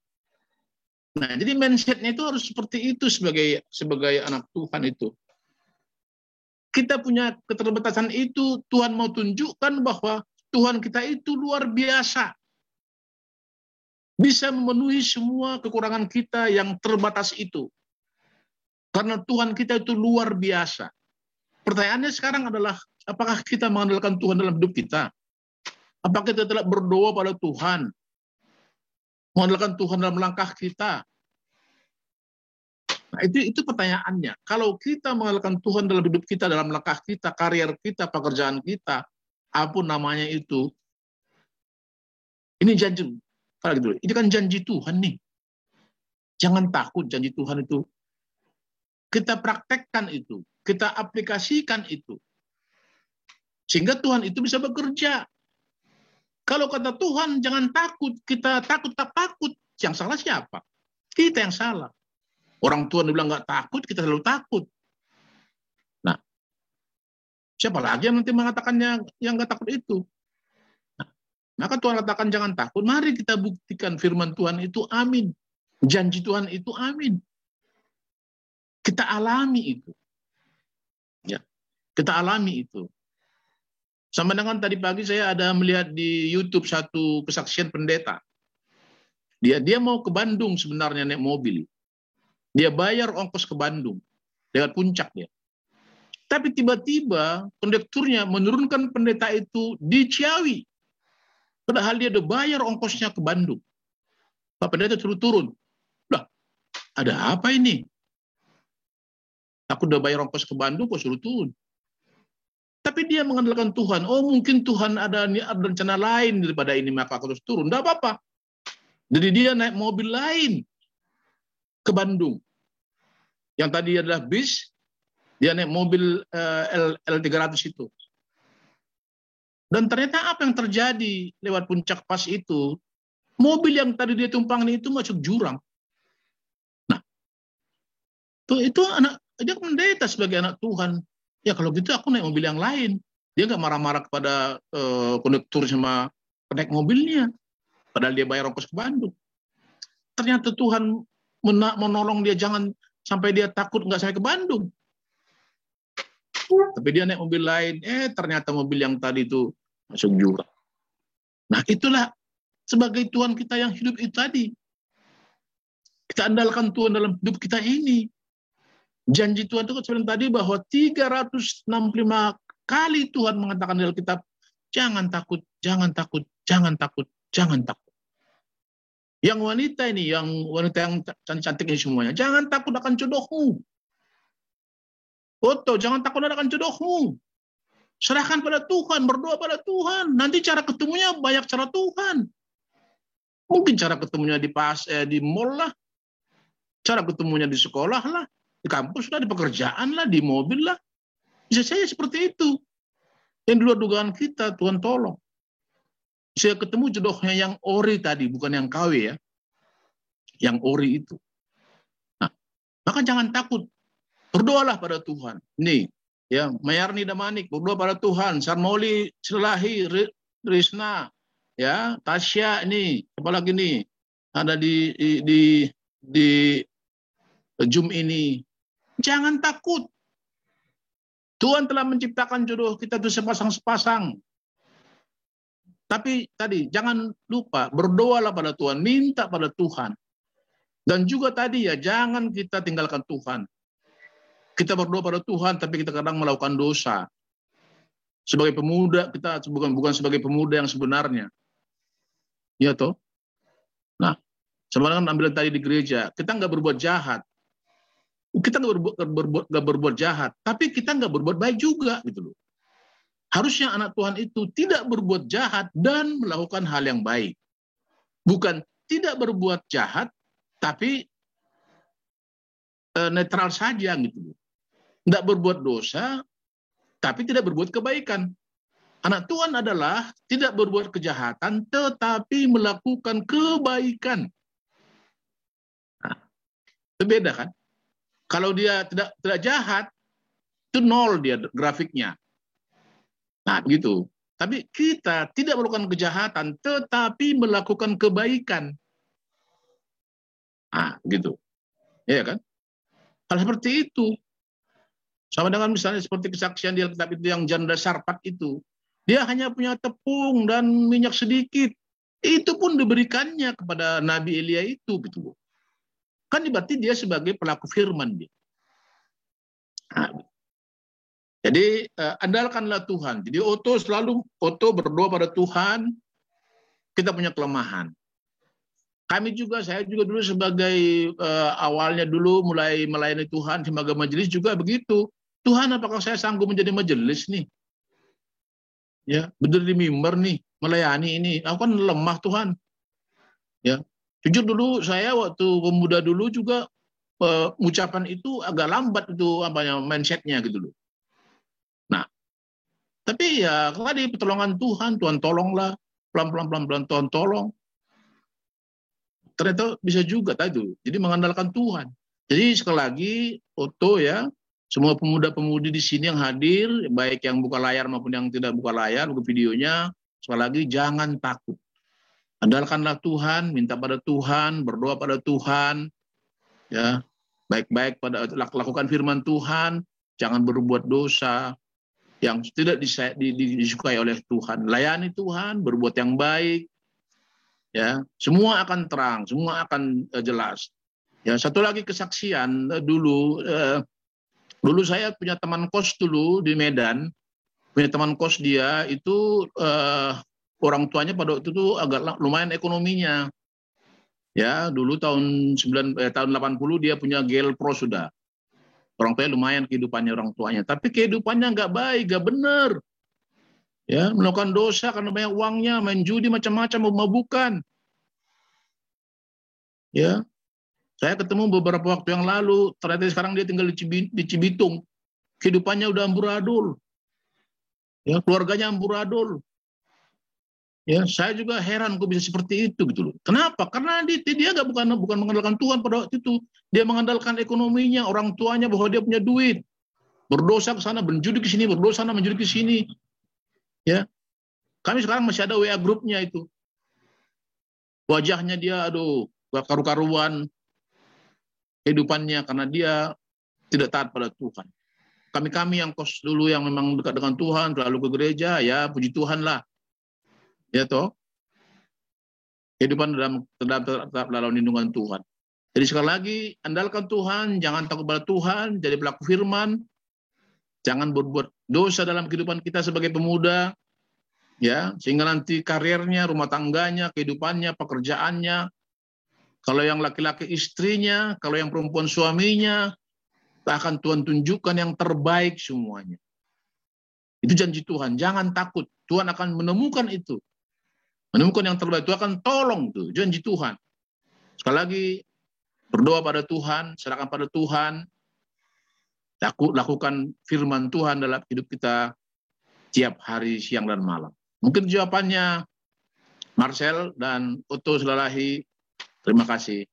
Nah, jadi mindsetnya itu harus seperti itu sebagai sebagai anak Tuhan itu. Kita punya keterbatasan itu, Tuhan mau tunjukkan bahwa Tuhan kita itu luar biasa bisa memenuhi semua kekurangan kita yang terbatas itu. Karena Tuhan kita itu luar biasa. Pertanyaannya sekarang adalah, apakah kita mengandalkan Tuhan dalam hidup kita? Apakah kita telah berdoa pada Tuhan? Mengandalkan Tuhan dalam langkah kita? Nah, itu itu pertanyaannya. Kalau kita mengandalkan Tuhan dalam hidup kita, dalam langkah kita, karier kita, pekerjaan kita, apa pun namanya itu, ini janji gitu. Ini kan janji Tuhan nih. Jangan takut janji Tuhan itu. Kita praktekkan itu. Kita aplikasikan itu. Sehingga Tuhan itu bisa bekerja. Kalau kata Tuhan jangan takut, kita takut tak takut. Yang salah siapa? Kita yang salah. Orang Tuhan bilang nggak takut, kita selalu takut. Nah, siapa lagi yang nanti mengatakannya yang nggak takut itu? Maka Tuhan katakan jangan takut. Mari kita buktikan firman Tuhan itu amin. Janji Tuhan itu amin. Kita alami itu. Ya, kita alami itu. Sama dengan tadi pagi saya ada melihat di YouTube satu kesaksian pendeta. Dia dia mau ke Bandung sebenarnya naik mobil. Dia bayar ongkos ke Bandung lewat puncak dia. Tapi tiba-tiba kondekturnya menurunkan pendeta itu di Ciawi. Padahal dia udah bayar ongkosnya ke Bandung. Pak Pendeta suruh turun. Lah, ada apa ini? Aku udah bayar ongkos ke Bandung, kok suruh turun? Tapi dia mengandalkan Tuhan. Oh mungkin Tuhan ada, ada rencana lain daripada ini, maka aku harus turun. Tidak apa-apa. Jadi dia naik mobil lain ke Bandung. Yang tadi adalah bis, dia naik mobil uh, L, L300 itu. Dan ternyata apa yang terjadi lewat puncak pas itu, mobil yang tadi dia tumpangi itu masuk jurang. Nah, tuh itu anak dia pendeta sebagai anak Tuhan. Ya kalau gitu aku naik mobil yang lain. Dia nggak marah-marah kepada uh, konduktur sama penaik mobilnya. Padahal dia bayar ongkos ke Bandung. Ternyata Tuhan menolong dia jangan sampai dia takut nggak sampai ke Bandung. Tapi dia naik mobil lain, eh ternyata mobil yang tadi itu masuk jurang. Nah itulah sebagai Tuhan kita yang hidup itu tadi. Kita andalkan Tuhan dalam hidup kita ini. Janji Tuhan itu seperti tadi bahwa 365 kali Tuhan mengatakan dalam kitab, jangan takut, jangan takut, jangan takut, jangan takut. Yang wanita ini, yang wanita yang cantik ini semuanya, jangan takut akan jodohmu. Foto, jangan takut akan jodohmu. Serahkan pada Tuhan, berdoa pada Tuhan. Nanti cara ketemunya banyak cara Tuhan. Mungkin cara ketemunya di pas eh, di mall lah. Cara ketemunya di sekolah lah, di kampus lah, di pekerjaan lah, di mobil lah. Bisa saja seperti itu. Yang di luar dugaan kita, Tuhan tolong. Saya ketemu jodohnya yang ori tadi, bukan yang KW ya. Yang ori itu. Nah, maka jangan takut. Berdoalah pada Tuhan. Nih, ya Mayarni Damanik berdoa pada Tuhan. Sarmoli Selahi Risna ya, Tasya ini, apalagi nih ada di di di, di Zoom ini. Jangan takut. Tuhan telah menciptakan jodoh kita itu sepasang-sepasang. Tapi tadi jangan lupa berdoalah pada Tuhan, minta pada Tuhan. Dan juga tadi ya jangan kita tinggalkan Tuhan. Kita berdoa pada Tuhan tapi kita kadang melakukan dosa. Sebagai pemuda kita bukan bukan sebagai pemuda yang sebenarnya. Ya toh? Nah, sebenarnya ambil tadi di gereja, kita nggak berbuat jahat, kita nggak berbuat, berbuat, berbuat jahat, tapi kita nggak berbuat baik juga gitu loh. Harusnya anak Tuhan itu tidak berbuat jahat dan melakukan hal yang baik. Bukan tidak berbuat jahat, tapi e, netral saja gitu loh. Tidak berbuat dosa, tapi tidak berbuat kebaikan. Anak Tuhan adalah tidak berbuat kejahatan, tetapi melakukan kebaikan. Nah, beda kan? Kalau dia tidak tidak jahat, itu nol dia grafiknya. Nah, begitu. Tapi kita tidak melakukan kejahatan, tetapi melakukan kebaikan. Nah, gitu. Ya kan? Hal seperti itu. Sama dengan misalnya seperti kesaksian di Alkitab itu yang janda sarpat itu. Dia hanya punya tepung dan minyak sedikit. Itu pun diberikannya kepada Nabi Elia itu gitu Kan berarti dia sebagai pelaku firman dia. Nah, jadi uh, andalkanlah Tuhan. Jadi Oto selalu Oto berdoa pada Tuhan. Kita punya kelemahan. Kami juga, saya juga dulu sebagai uh, awalnya dulu mulai melayani Tuhan sebagai majelis juga begitu. Tuhan apakah saya sanggup menjadi majelis nih? Ya, benar di mimbar nih, melayani ini. Aku kan lemah Tuhan. Ya, Jujur dulu saya waktu pemuda dulu juga uh, ucapan itu agak lambat itu apa ya mindsetnya gitu loh. Nah, tapi ya tadi pertolongan Tuhan, Tuhan tolonglah pelan-pelan pelan-pelan Tuhan tolong. Ternyata bisa juga tadi. Jadi mengandalkan Tuhan. Jadi sekali lagi Oto ya, semua pemuda-pemudi di sini yang hadir, baik yang buka layar maupun yang tidak buka layar, buka videonya, sekali lagi jangan takut. Andalkanlah Tuhan, minta pada Tuhan, berdoa pada Tuhan, ya baik-baik pada lakukan firman Tuhan, jangan berbuat dosa yang tidak disukai oleh Tuhan. Layani Tuhan, berbuat yang baik, ya semua akan terang, semua akan uh, jelas. Ya satu lagi kesaksian uh, dulu, uh, dulu saya punya teman kos dulu di Medan, punya teman kos dia itu uh, orang tuanya pada waktu itu agak lumayan ekonominya. Ya, dulu tahun 9 eh, tahun 80 dia punya gel pro sudah. Orang tuanya lumayan kehidupannya orang tuanya, tapi kehidupannya nggak baik, nggak benar. Ya, melakukan dosa karena banyak uangnya, main judi macam-macam, memabukan. Ya, saya ketemu beberapa waktu yang lalu, ternyata sekarang dia tinggal di Cibitung. Kehidupannya udah amburadul. Ya, keluarganya amburadul. Ya, saya juga heran kok bisa seperti itu gitu loh. Kenapa? Karena dia, dia gak bukan bukan mengandalkan Tuhan pada waktu itu. Dia mengandalkan ekonominya, orang tuanya bahwa dia punya duit. Berdosa ke sana, berjudi ke sini, berdosa sana, menjudi ke sini. Ya. Kami sekarang masih ada WA grupnya itu. Wajahnya dia aduh, karu-karuan kehidupannya karena dia tidak taat pada Tuhan. Kami-kami yang kos dulu yang memang dekat dengan Tuhan, selalu ke gereja, ya puji Tuhan lah Ya toh? Kehidupan dalam tetap dalam lindungan Tuhan. Jadi sekali lagi, andalkan Tuhan, jangan takut pada Tuhan, jadi pelaku firman, jangan berbuat dosa dalam kehidupan kita sebagai pemuda, ya sehingga nanti karirnya, rumah tangganya, kehidupannya, pekerjaannya, kalau yang laki-laki istrinya, kalau yang perempuan suaminya, akan Tuhan tunjukkan yang terbaik semuanya. Itu janji Tuhan, jangan takut. Tuhan akan menemukan itu menemukan yang terbaik. Tuhan akan tolong tuh, janji Tuhan. Sekali lagi, berdoa pada Tuhan, serahkan pada Tuhan, lakukan firman Tuhan dalam hidup kita tiap hari, siang, dan malam. Mungkin jawabannya Marcel dan Otto Selalahi. Terima kasih.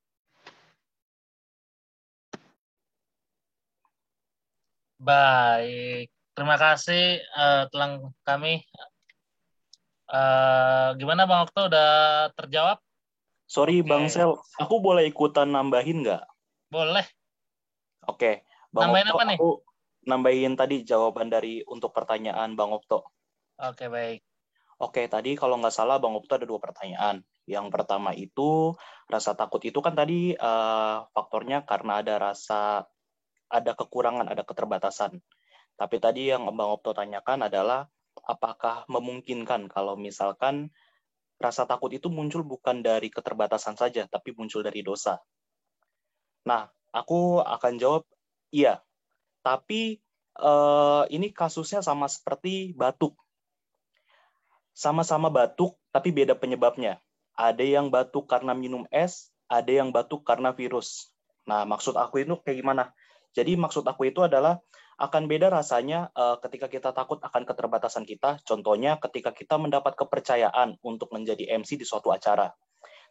Baik, terima kasih uh, telah kami Eh, gimana Bang Okto udah terjawab? Sorry Bang Sel, aku boleh ikutan nambahin nggak? Boleh. Oke, Bang Nambahin Okto, apa nih? aku nambahin tadi jawaban dari untuk pertanyaan Bang Okto. Oke, baik. Oke, tadi kalau nggak salah Bang Okto ada dua pertanyaan. Yang pertama itu rasa takut itu kan tadi eh, faktornya karena ada rasa ada kekurangan, ada keterbatasan. Tapi tadi yang Bang Okto tanyakan adalah apakah memungkinkan kalau misalkan rasa takut itu muncul bukan dari keterbatasan saja, tapi muncul dari dosa. Nah, aku akan jawab iya. Tapi eh, ini kasusnya sama seperti batuk. Sama-sama batuk, tapi beda penyebabnya. Ada yang batuk karena minum es, ada yang batuk karena virus. Nah, maksud aku itu kayak gimana? Jadi maksud aku itu adalah akan beda rasanya eh, ketika kita takut akan keterbatasan kita. Contohnya ketika kita mendapat kepercayaan untuk menjadi MC di suatu acara.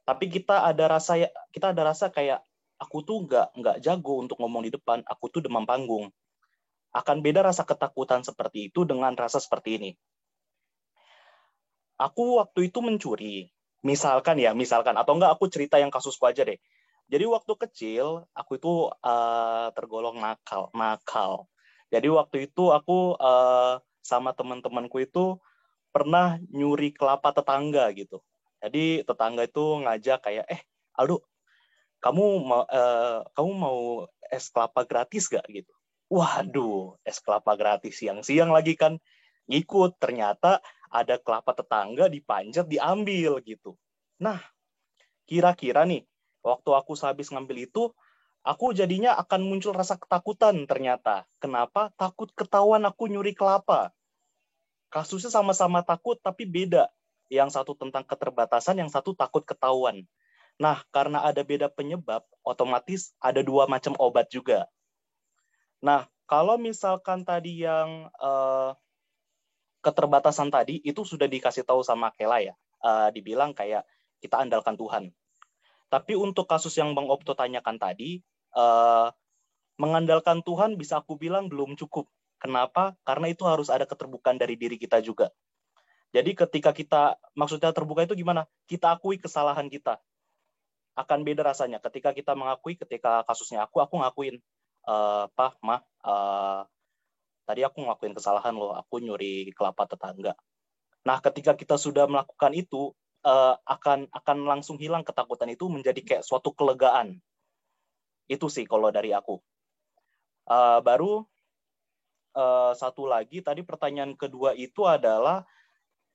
Tapi kita ada rasa kita ada rasa kayak aku tuh nggak nggak jago untuk ngomong di depan. Aku tuh demam panggung. Akan beda rasa ketakutan seperti itu dengan rasa seperti ini. Aku waktu itu mencuri. Misalkan ya, misalkan atau enggak aku cerita yang kasusku aja deh. Jadi waktu kecil aku itu eh, tergolong nakal, nakal. Jadi waktu itu aku eh, sama teman-temanku itu pernah nyuri kelapa tetangga gitu. Jadi tetangga itu ngajak kayak, eh, Aldo, kamu mau eh, kamu mau es kelapa gratis gak gitu? Waduh, es kelapa gratis siang-siang lagi kan ngikut. Ternyata ada kelapa tetangga dipanjat diambil gitu. Nah, kira-kira nih waktu aku sehabis ngambil itu, aku jadinya akan muncul rasa ketakutan ternyata. Kenapa? Takut ketahuan aku nyuri kelapa. Kasusnya sama-sama takut tapi beda. Yang satu tentang keterbatasan, yang satu takut ketahuan. Nah, karena ada beda penyebab, otomatis ada dua macam obat juga. Nah, kalau misalkan tadi yang eh, keterbatasan tadi itu sudah dikasih tahu sama Kela ya, Eh, dibilang kayak kita andalkan Tuhan. Tapi untuk kasus yang Bang Opto tanyakan tadi, eh, mengandalkan Tuhan bisa aku bilang belum cukup. Kenapa? Karena itu harus ada keterbukaan dari diri kita juga. Jadi ketika kita, maksudnya terbuka itu gimana? Kita akui kesalahan kita. Akan beda rasanya. Ketika kita mengakui, ketika kasusnya aku, aku ngakuin, eh Pak, Ma, eh, tadi aku ngakuin kesalahan loh, aku nyuri kelapa tetangga. Nah, ketika kita sudah melakukan itu, eh, akan akan langsung hilang ketakutan itu menjadi kayak suatu kelegaan. Itu sih kalau dari aku. Eh, baru eh, satu lagi tadi pertanyaan kedua itu adalah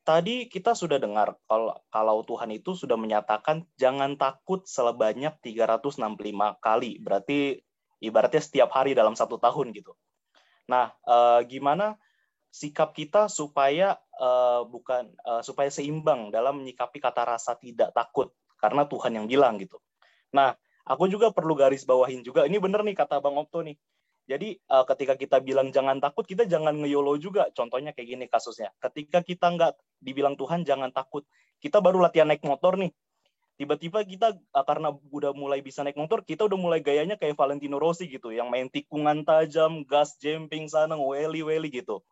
tadi kita sudah dengar kalau kalau Tuhan itu sudah menyatakan jangan takut sebanyak 365 kali. Berarti ibaratnya setiap hari dalam satu tahun gitu. Nah, eh, gimana sikap kita supaya eh, bukan eh, supaya seimbang dalam menyikapi kata rasa tidak takut karena Tuhan yang bilang gitu. Nah, aku juga perlu garis bawahin juga. Ini bener nih kata Bang Opto nih. Jadi eh, ketika kita bilang jangan takut, kita jangan ngeyolo juga. Contohnya kayak gini kasusnya. Ketika kita nggak dibilang Tuhan jangan takut, kita baru latihan naik motor nih. Tiba-tiba kita eh, karena udah mulai bisa naik motor, kita udah mulai gayanya kayak Valentino Rossi gitu, yang main tikungan tajam, gas jumping sana, weli-weli gitu.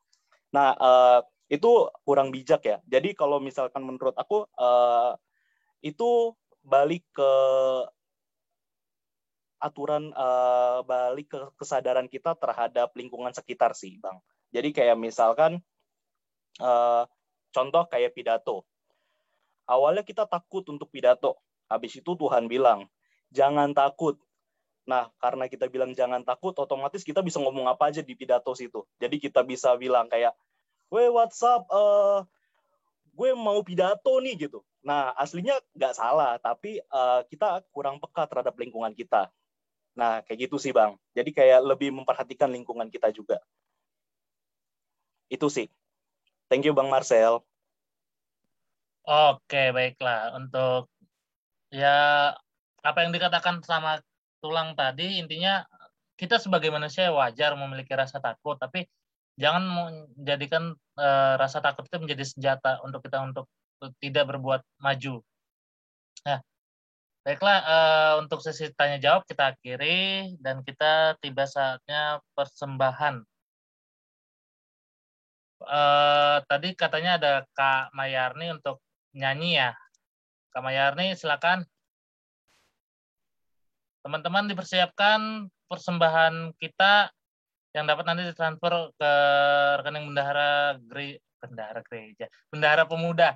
Nah, eh, itu kurang bijak ya. Jadi kalau misalkan menurut aku eh, itu balik ke aturan eh, balik ke kesadaran kita terhadap lingkungan sekitar sih, Bang. Jadi kayak misalkan eh, contoh kayak pidato. Awalnya kita takut untuk pidato. Habis itu Tuhan bilang, "Jangan takut." Nah, karena kita bilang jangan takut, otomatis kita bisa ngomong apa aja di pidato situ. Jadi kita bisa bilang kayak, "Weh, WhatsApp, eh gue mau pidato nih gitu." Nah, aslinya nggak salah, tapi eh, kita kurang peka terhadap lingkungan kita. Nah, kayak gitu sih, Bang. Jadi kayak lebih memperhatikan lingkungan kita juga. Itu sih. Thank you, Bang Marcel. Oke, baiklah. Untuk ya apa yang dikatakan sama tulang tadi intinya kita sebagai manusia wajar memiliki rasa takut, tapi jangan menjadikan eh, rasa takut itu menjadi senjata untuk kita untuk tidak berbuat maju. Nah, baiklah eh, untuk sesi tanya jawab kita akhiri dan kita tiba saatnya persembahan. eh, tadi katanya ada Kak Mayarni untuk nyanyi ya. Kak Mayarni silakan. Teman-teman dipersiapkan persembahan kita yang dapat nanti ditransfer ke rekening bendahara gere, bendahara gereja, bendahara pemuda.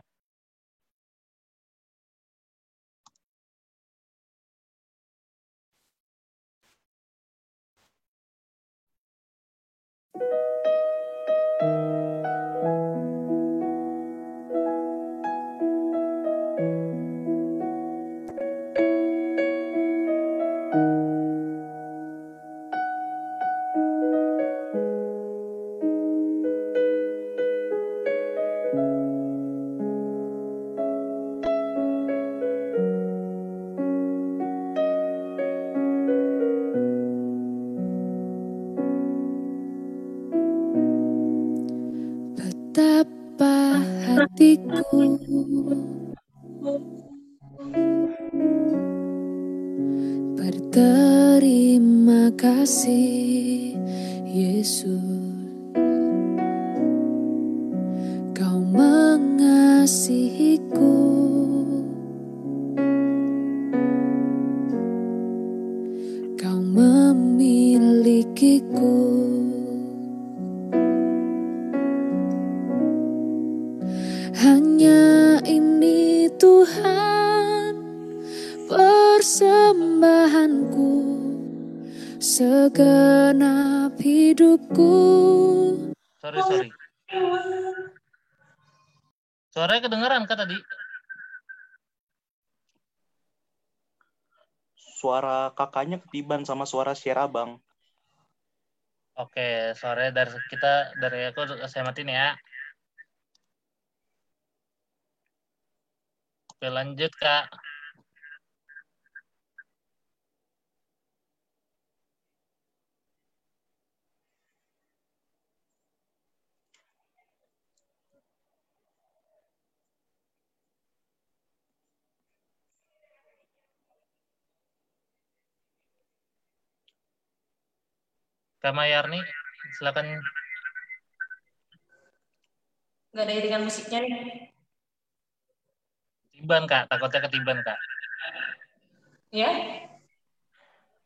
berterima kakaknya ketiban sama suara Sierra Bang. Oke, suaranya dari kita dari aku saya matiin ya. Oke, lanjut kak. Kak Mayarni, silakan. Nggak ada iringan musiknya nih. Ketiban kak, takutnya ketiban kak. Ya?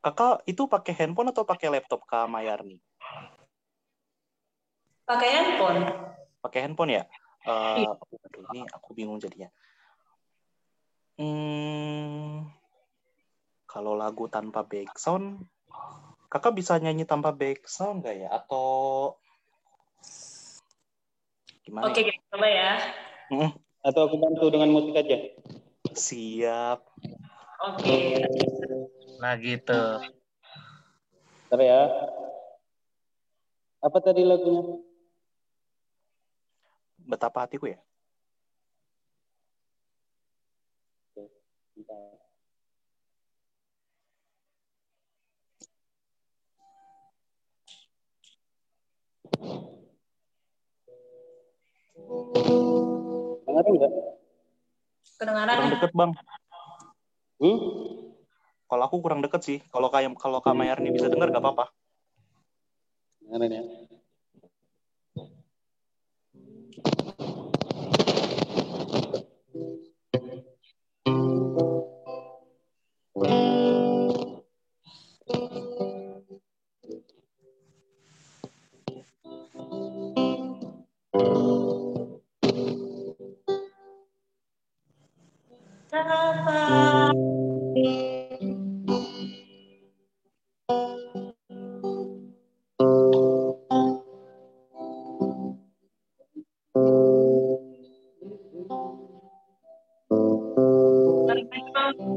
Kakak itu pakai handphone atau pakai laptop Kak Mayarni? Pakai handphone. Pakai handphone ya? Eh, aduh, ini aku bingung jadinya. Hmm, kalau lagu tanpa background, kakak bisa nyanyi tanpa background nggak ya? Atau gimana? Oke, ya? kita coba ya. Mm, Atau aku bantu dengan musik aja. Siap. Oke. Nah gitu. Bentar ya. Apa tadi lagunya? Betapa hatiku ya? Dengerin nggak? Kedengaran Kurang ya? deket bang. Hmm? Kalau aku kurang deket sih. Kalau kayak kalau Kak Mayarni bisa dengar gak apa-apa. Dengerin ya.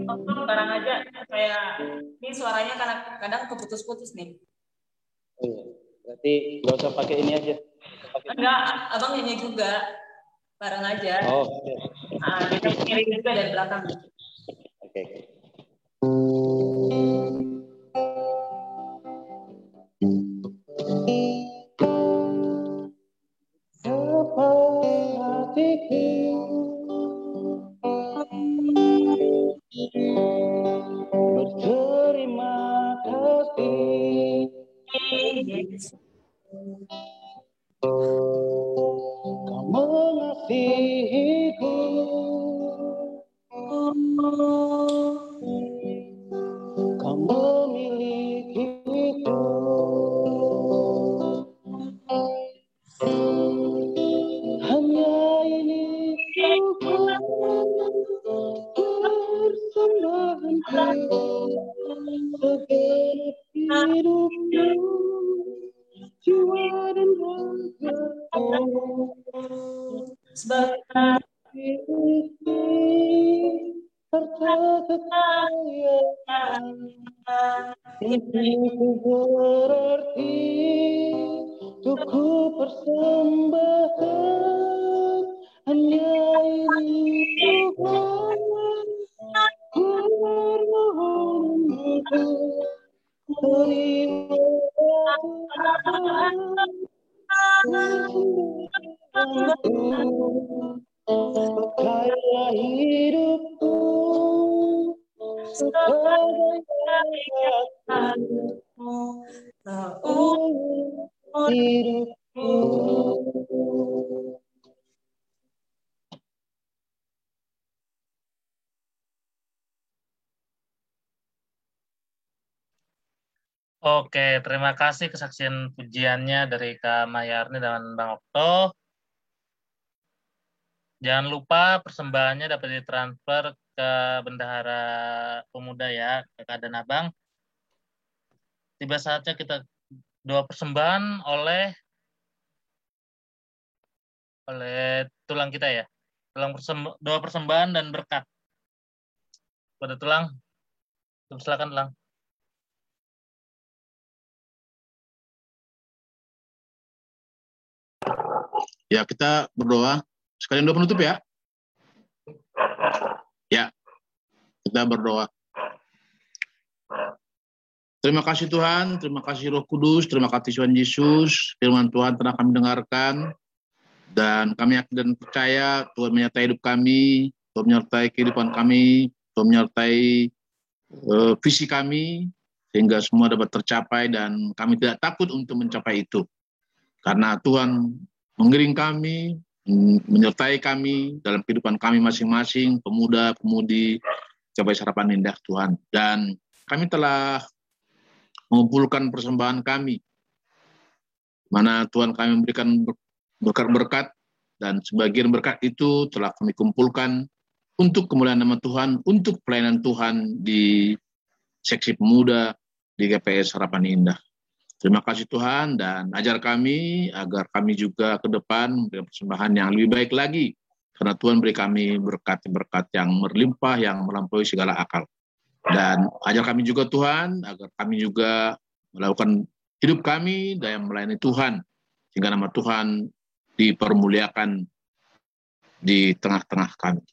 Nonton barang aja kayak ini suaranya kadang kadang keputus-putus nih. Oh, iya. Berarti nggak usah pakai ini aja. Enggak, abang nyanyi juga bareng aja. Oh, oke. Ah, kita ngiring juga dari belakang. Oke. Berterima Oke, terima kasih kesaksian pujiannya dari Kak Mayarni dan Bang Okto. Jangan lupa persembahannya dapat ditransfer ke Bendahara Pemuda ya, ke Kak dan Abang. Tiba saatnya kita doa persembahan oleh oleh tulang kita ya. Tulang persemb- doa persembahan dan berkat. Pada tulang, silakan tulang. Ya, kita berdoa. Sekalian doa penutup ya. Ya, kita berdoa. Terima kasih Tuhan, terima kasih Roh Kudus, terima kasih Tuhan Yesus, firman Tuhan telah kami dengarkan, dan kami yakin dan percaya Tuhan menyertai hidup kami, Tuhan menyertai kehidupan kami, Tuhan menyertai eh, visi kami, sehingga semua dapat tercapai dan kami tidak takut untuk mencapai itu. Karena Tuhan mengiring kami, men- menyertai kami dalam kehidupan kami masing-masing, pemuda, pemudi, capai sarapan indah Tuhan. Dan kami telah mengumpulkan persembahan kami, mana Tuhan kami memberikan ber- berkat-berkat, dan sebagian berkat itu telah kami kumpulkan untuk kemuliaan nama Tuhan, untuk pelayanan Tuhan di seksi pemuda di GPS Harapan Indah. Terima kasih Tuhan dan ajar kami agar kami juga ke depan memberikan persembahan yang lebih baik lagi. Karena Tuhan beri kami berkat-berkat yang berlimpah, yang melampaui segala akal. Dan ajar kami juga Tuhan agar kami juga melakukan hidup kami dan melayani Tuhan. Sehingga nama Tuhan dipermuliakan di tengah-tengah kami.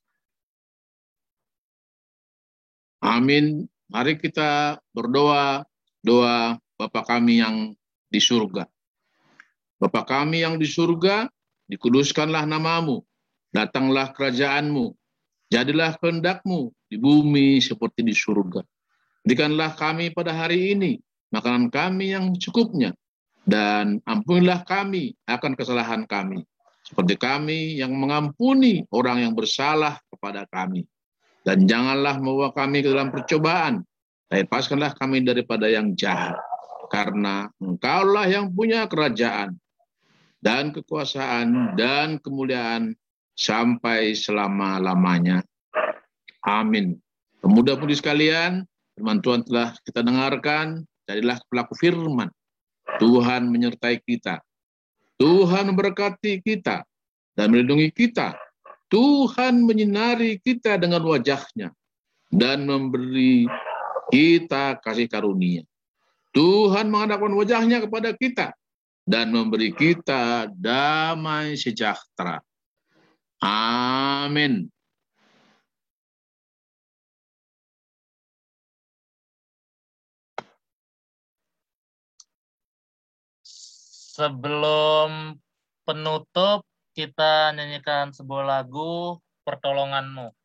Amin. Mari kita berdoa, doa Bapa kami yang di surga. Bapa kami yang di surga, dikuduskanlah namamu, datanglah kerajaanmu, jadilah kehendakmu di bumi seperti di surga. Berikanlah kami pada hari ini makanan kami yang cukupnya, dan ampunilah kami akan kesalahan kami, seperti kami yang mengampuni orang yang bersalah kepada kami. Dan janganlah membawa kami ke dalam percobaan, tapi lepaskanlah kami daripada yang jahat. Karena engkaulah yang punya kerajaan, dan kekuasaan, dan kemuliaan sampai selama-lamanya. Amin. Pemuda-pemudi sekalian, firman Tuhan telah kita dengarkan, jadilah pelaku firman. Tuhan menyertai kita. Tuhan memberkati kita dan melindungi kita. Tuhan menyinari kita dengan wajahnya dan memberi kita kasih karunia. Tuhan menghadapkan wajahnya kepada kita dan memberi kita damai sejahtera. Amin. Sebelum penutup, kita nyanyikan sebuah lagu Pertolonganmu.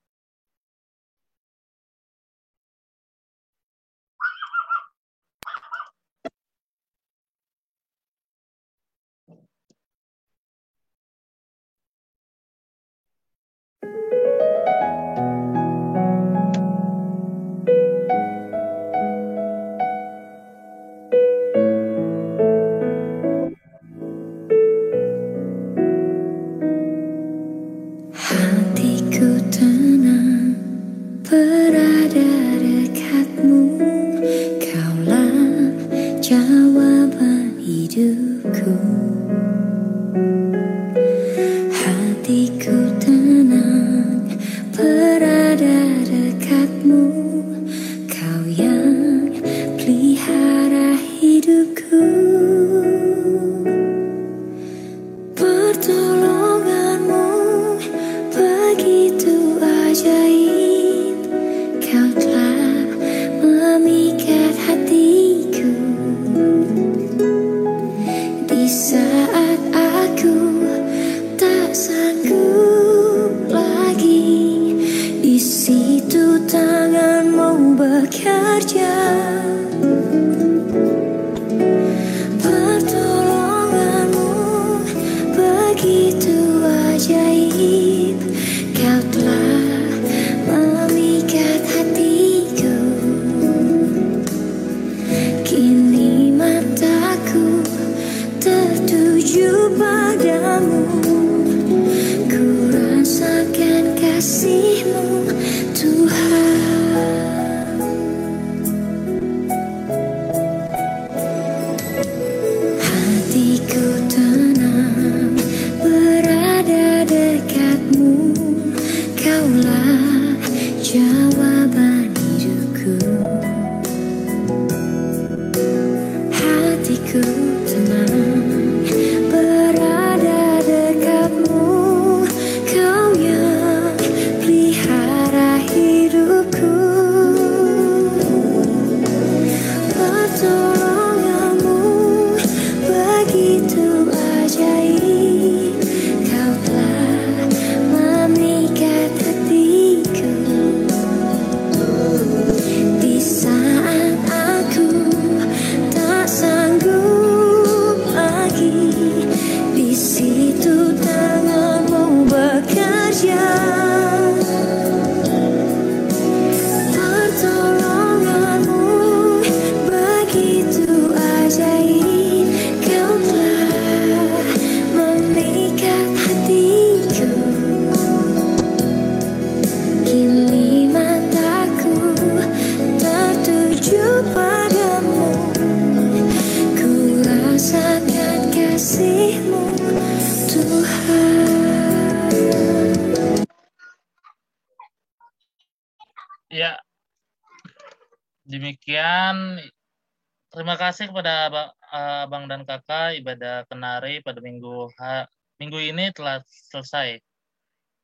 kasih kepada abang, abang dan kakak ibadah kenari pada minggu ha- minggu ini telah selesai.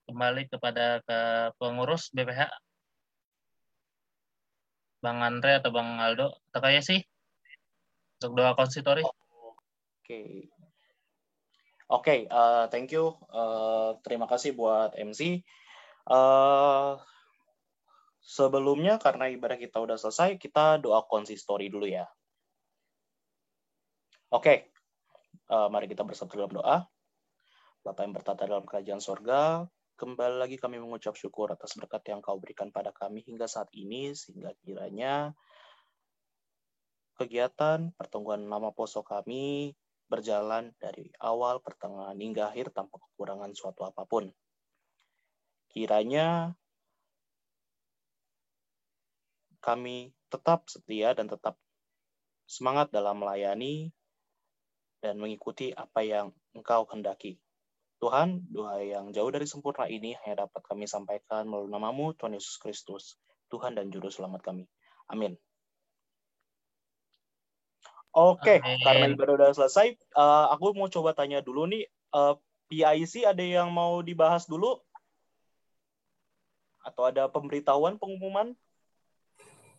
Kembali kepada ke pengurus BPH, Bang Andre atau Bang Aldo kayak sih untuk doa konsitori. Oke. Oke, eh, thank you. Eh, terima kasih buat MC. Eh, sebelumnya karena ibadah kita udah selesai, kita doa konsistori dulu ya. Oke, eh, mari kita bersatu dalam doa. Bapak yang bertata dalam kerajaan sorga, kembali lagi kami mengucap syukur atas berkat yang kau berikan pada kami hingga saat ini, sehingga kiranya kegiatan pertemuan nama poso kami berjalan dari awal, pertengahan, hingga akhir tanpa kekurangan suatu apa pun. Kiranya kami tetap setia dan tetap semangat dalam melayani dan mengikuti apa yang Engkau hendaki. Tuhan, doa yang jauh dari sempurna ini hanya dapat kami sampaikan melalui namamu, Tuhan Yesus Kristus, Tuhan dan Juru Selamat kami. Amin. Oke, Amin. karena ibadah udah selesai, eh, aku mau coba tanya dulu nih, eh, PIC ada yang mau dibahas dulu? Atau ada pemberitahuan, pengumuman?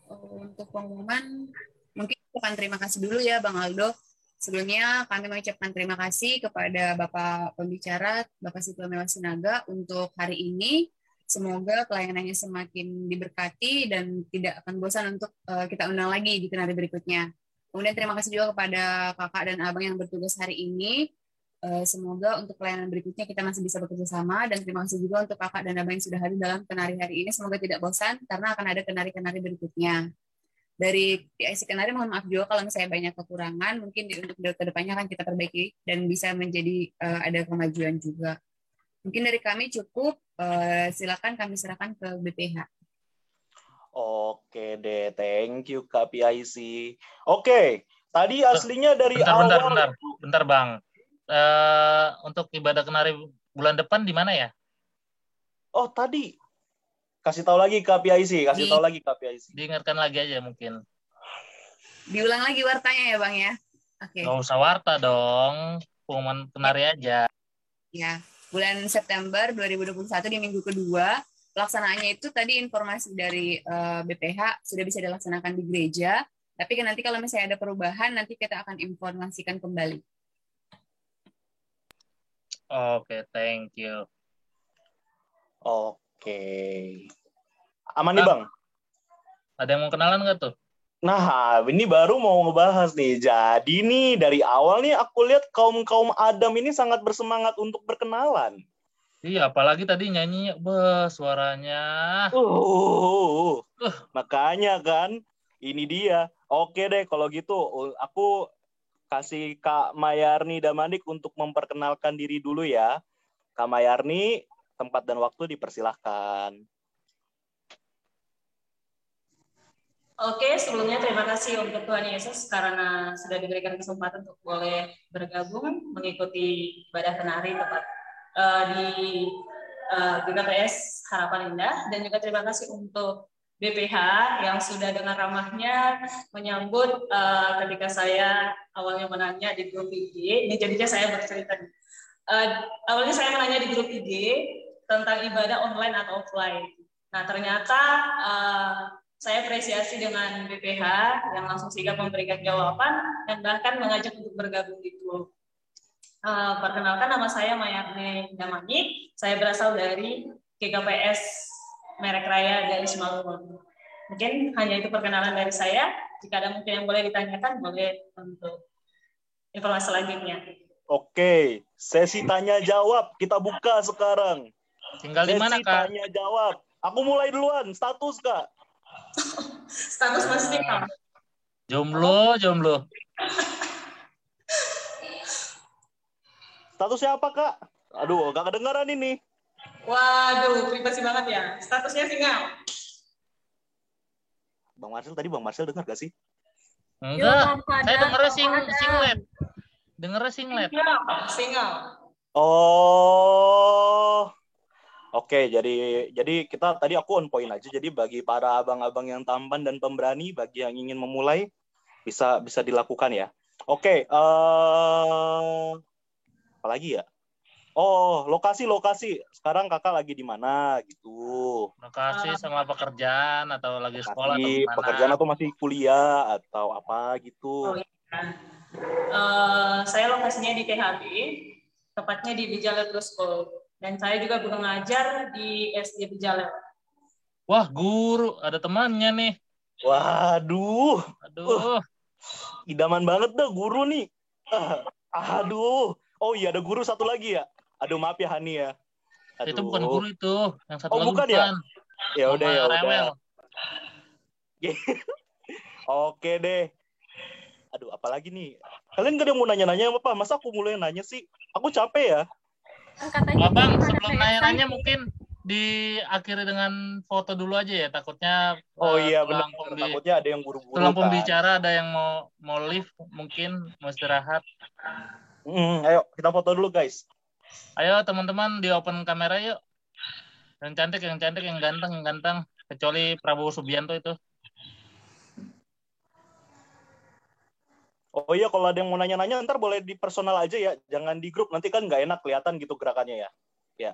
Untuk pengumuman, mungkin ucapan terima kasih dulu ya Bang Aldo. Sebelumnya kami mengucapkan terima kasih kepada Bapak Pembicara, Bapak Sitwa Mewa Sinaga untuk hari ini. Semoga pelayanannya semakin diberkati dan tidak akan bosan untuk eh, kita undang lagi di kenari berikutnya. Kemudian terima kasih juga kepada kakak dan abang yang bertugas hari ini. Eh, Semoga untuk pelayanan berikutnya kita masih bisa bekerja sama dan terima kasih juga untuk kakak dan abang yang sudah hadir dalam kenari hari ini. Semoga tidak bosan karena akan ada kenari-kenari berikutnya. Dari PIC Kenari mohon maaf juga kalau misalnya banyak kekurangan, mungkin di, untuk ke depannya akan kita perbaiki dan bisa menjadi eh, ada kemajuan juga. Mungkin dari kami cukup, eh, silakan kami serahkan ke BPH. Oke deh, thank you Kak PIC. Oke, Tadi aslinya dari bentar, awal bentar, bentar, bentar bang. Eh, untuk ibadah kenari bulan depan di mana ya? Oh tadi kasih tahu lagi ke PIC, kasih Di- tahu lagi ke PIC. Diingatkan lagi aja mungkin. Diulang lagi wartanya ya Bang ya. Oke. Nggak usah warta dong, pengumuman kenari aja. Ya, bulan September 2021 di minggu kedua pelaksanaannya itu tadi informasi dari eh, BPH sudah bisa dilaksanakan di gereja. Tapi kan nanti kalau misalnya ada perubahan nanti kita akan informasikan kembali. Oke, thank you. Oke. Aman nih bang. Ada yang mau kenalan nggak tuh? Nah, ini baru mau ngebahas nih. Jadi nih dari awal nih aku lihat kaum kaum Adam ini sangat bersemangat untuk berkenalan. Iya, apalagi tadi nyanyi, beh, suaranya. Uh, makanya kan, ini dia. Oke deh, kalau gitu aku kasih Kak Mayarni Damanik untuk memperkenalkan diri dulu ya. Kak Mayarni, tempat dan waktu dipersilahkan. Oke, sebelumnya terima kasih untuk Tuhan Yesus karena sudah diberikan kesempatan untuk boleh bergabung mengikuti ibadah kenari tepat eh, di eh, GKPS Harapan Indah dan juga terima kasih untuk BPH yang sudah dengan ramahnya menyambut eh, ketika saya awalnya menanya di grup IG. Ini jadinya saya bercerita. Eh, awalnya saya menanya di grup IG tentang ibadah online atau offline. Nah ternyata eh, saya apresiasi dengan BPH yang langsung sigap memberikan jawaban dan bahkan mengajak untuk bergabung di grup. Eh, perkenalkan nama saya Mayarne Damani. Saya berasal dari GKPS Merek Raya dari Simalungun. Mungkin hanya itu perkenalan dari saya. Jika ada mungkin yang boleh ditanyakan, boleh untuk informasi selanjutnya. Oke, sesi tanya jawab kita buka sekarang. Tinggal di mana, Kak? tanya jawab. Aku mulai duluan. Status kak. Status masih single. Jomblo, jomblo. Statusnya apa kak? Aduh, gak kedengaran ini. Waduh, privasi banget ya. Statusnya single. Bang Marcel tadi Bang Marcel dengar gak sih? Enggak, saya dengernya sing singlet. Dengernya singlet. Single. Single. Oh. Oke, jadi jadi kita tadi aku on point aja. Jadi bagi para abang-abang yang tampan dan pemberani, bagi yang ingin memulai bisa bisa dilakukan ya. Oke, eh apa lagi ya? Oh, lokasi lokasi. Sekarang kakak lagi di mana gitu? Lokasi sama pekerjaan atau lagi sekolah atau gimana? pekerjaan atau masih kuliah atau apa gitu? Oh, iya. Eh, saya lokasinya di THB, tepatnya di Bijale Plus School. Dan saya juga guru ngajar di SD Bijale. Wah, guru, ada temannya nih. Waduh. Aduh. Idaman banget dah guru nih. Ah, Aduh. Oh iya ada guru satu lagi ya. Aduh maaf ya Hani ya. Aduh. Itu bukan guru itu, yang satu Oh, lagi bukan ya? Ya udah Mama ya udah. Oke deh. Aduh apalagi nih. Kalian gak ada yang mau nanya-nanya apa? Masa aku mulai nanya sih? Aku capek ya. Abang, sebelum nanya-nanya mungkin diakhiri dengan foto dulu aja ya. Takutnya Oh eh, iya benar. pembi- Takutnya ada yang buru-buru tulang kan. pembicara ada yang mau mau live mungkin mau istirahat. Hmm, ayo kita foto dulu guys. Ayo teman-teman di open kamera yuk. Yang cantik, yang cantik, yang ganteng, yang ganteng. Kecuali Prabowo Subianto itu. Oh iya kalau ada yang mau nanya-nanya ntar boleh di personal aja ya. Jangan di grup nanti kan nggak enak kelihatan gitu gerakannya ya. Ya.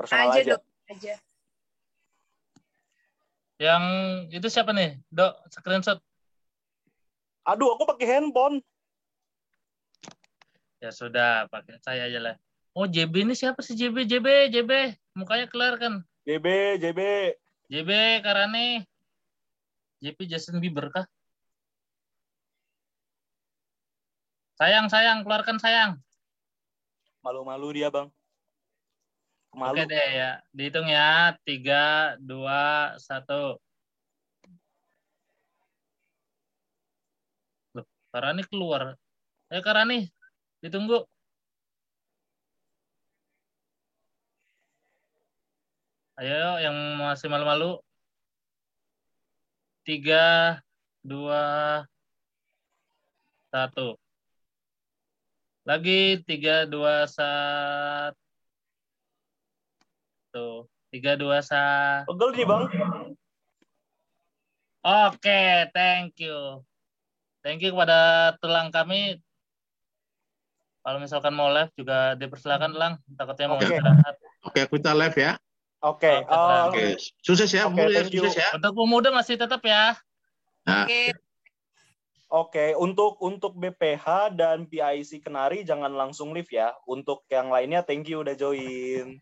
Personal Aja, aja. Dok. Aja. Yang itu siapa nih? Dok, screenshot. Aduh, aku pakai handphone. Ya sudah, pakai saya aja lah. Oh, JB ini siapa sih JB? JB, JB. Mukanya kelar kan? JB, JB. JB Karane. JP Justin Bieber kah? Sayang, sayang, keluarkan sayang. Malu-malu dia, Bang. Malu. Oke deh ya, dihitung ya. Tiga, dua, satu. Loh, Karani keluar. Eh, Karani, ditunggu. Ayo, yang masih malu-malu. Tiga, dua, satu. Lagi tiga dua satu. Tiga dua satu. Pegel nih bang. Oke, thank you. Thank you kepada tulang kami. Kalau misalkan mau live juga dipersilakan lang. Takutnya mau Oke. istirahat. Oke, kita live ya. Oke. eh, Oke, sukses ya, Oke, Mul, ya, sukses ya. Untuk pemuda masih tetap ya. Nah, Oke, untuk untuk BPH dan PIC Kenari jangan langsung live ya. Untuk yang lainnya thank you udah join.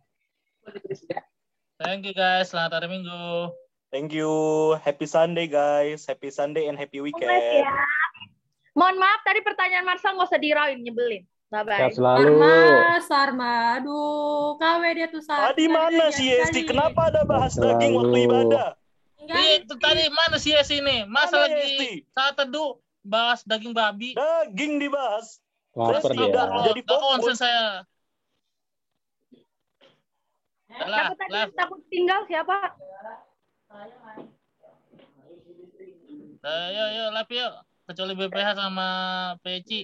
Thank you guys. Selamat hari Minggu. Thank you. Happy Sunday guys. Happy Sunday and happy weekend. ya. Mohon maaf tadi pertanyaan Marsal nggak usah dirain, nyebelin. Bye bye. Selalu. Sarma, Sarma, aduh, KW dia tuh Sarma. Tadi mana si Esti? Kenapa ada bahas daging waktu ibadah? Iya, itu tadi mana sih ya sini? Masa Mana lagi saat teduh bahas daging babi. Daging dibahas. Lapar Terus dia. tidak jadi Gak konsen fokus. saya. Lah, tadi lah. yang takut tinggal siapa? Ayo, yuk, live yuk. Kecuali BPH sama PCI.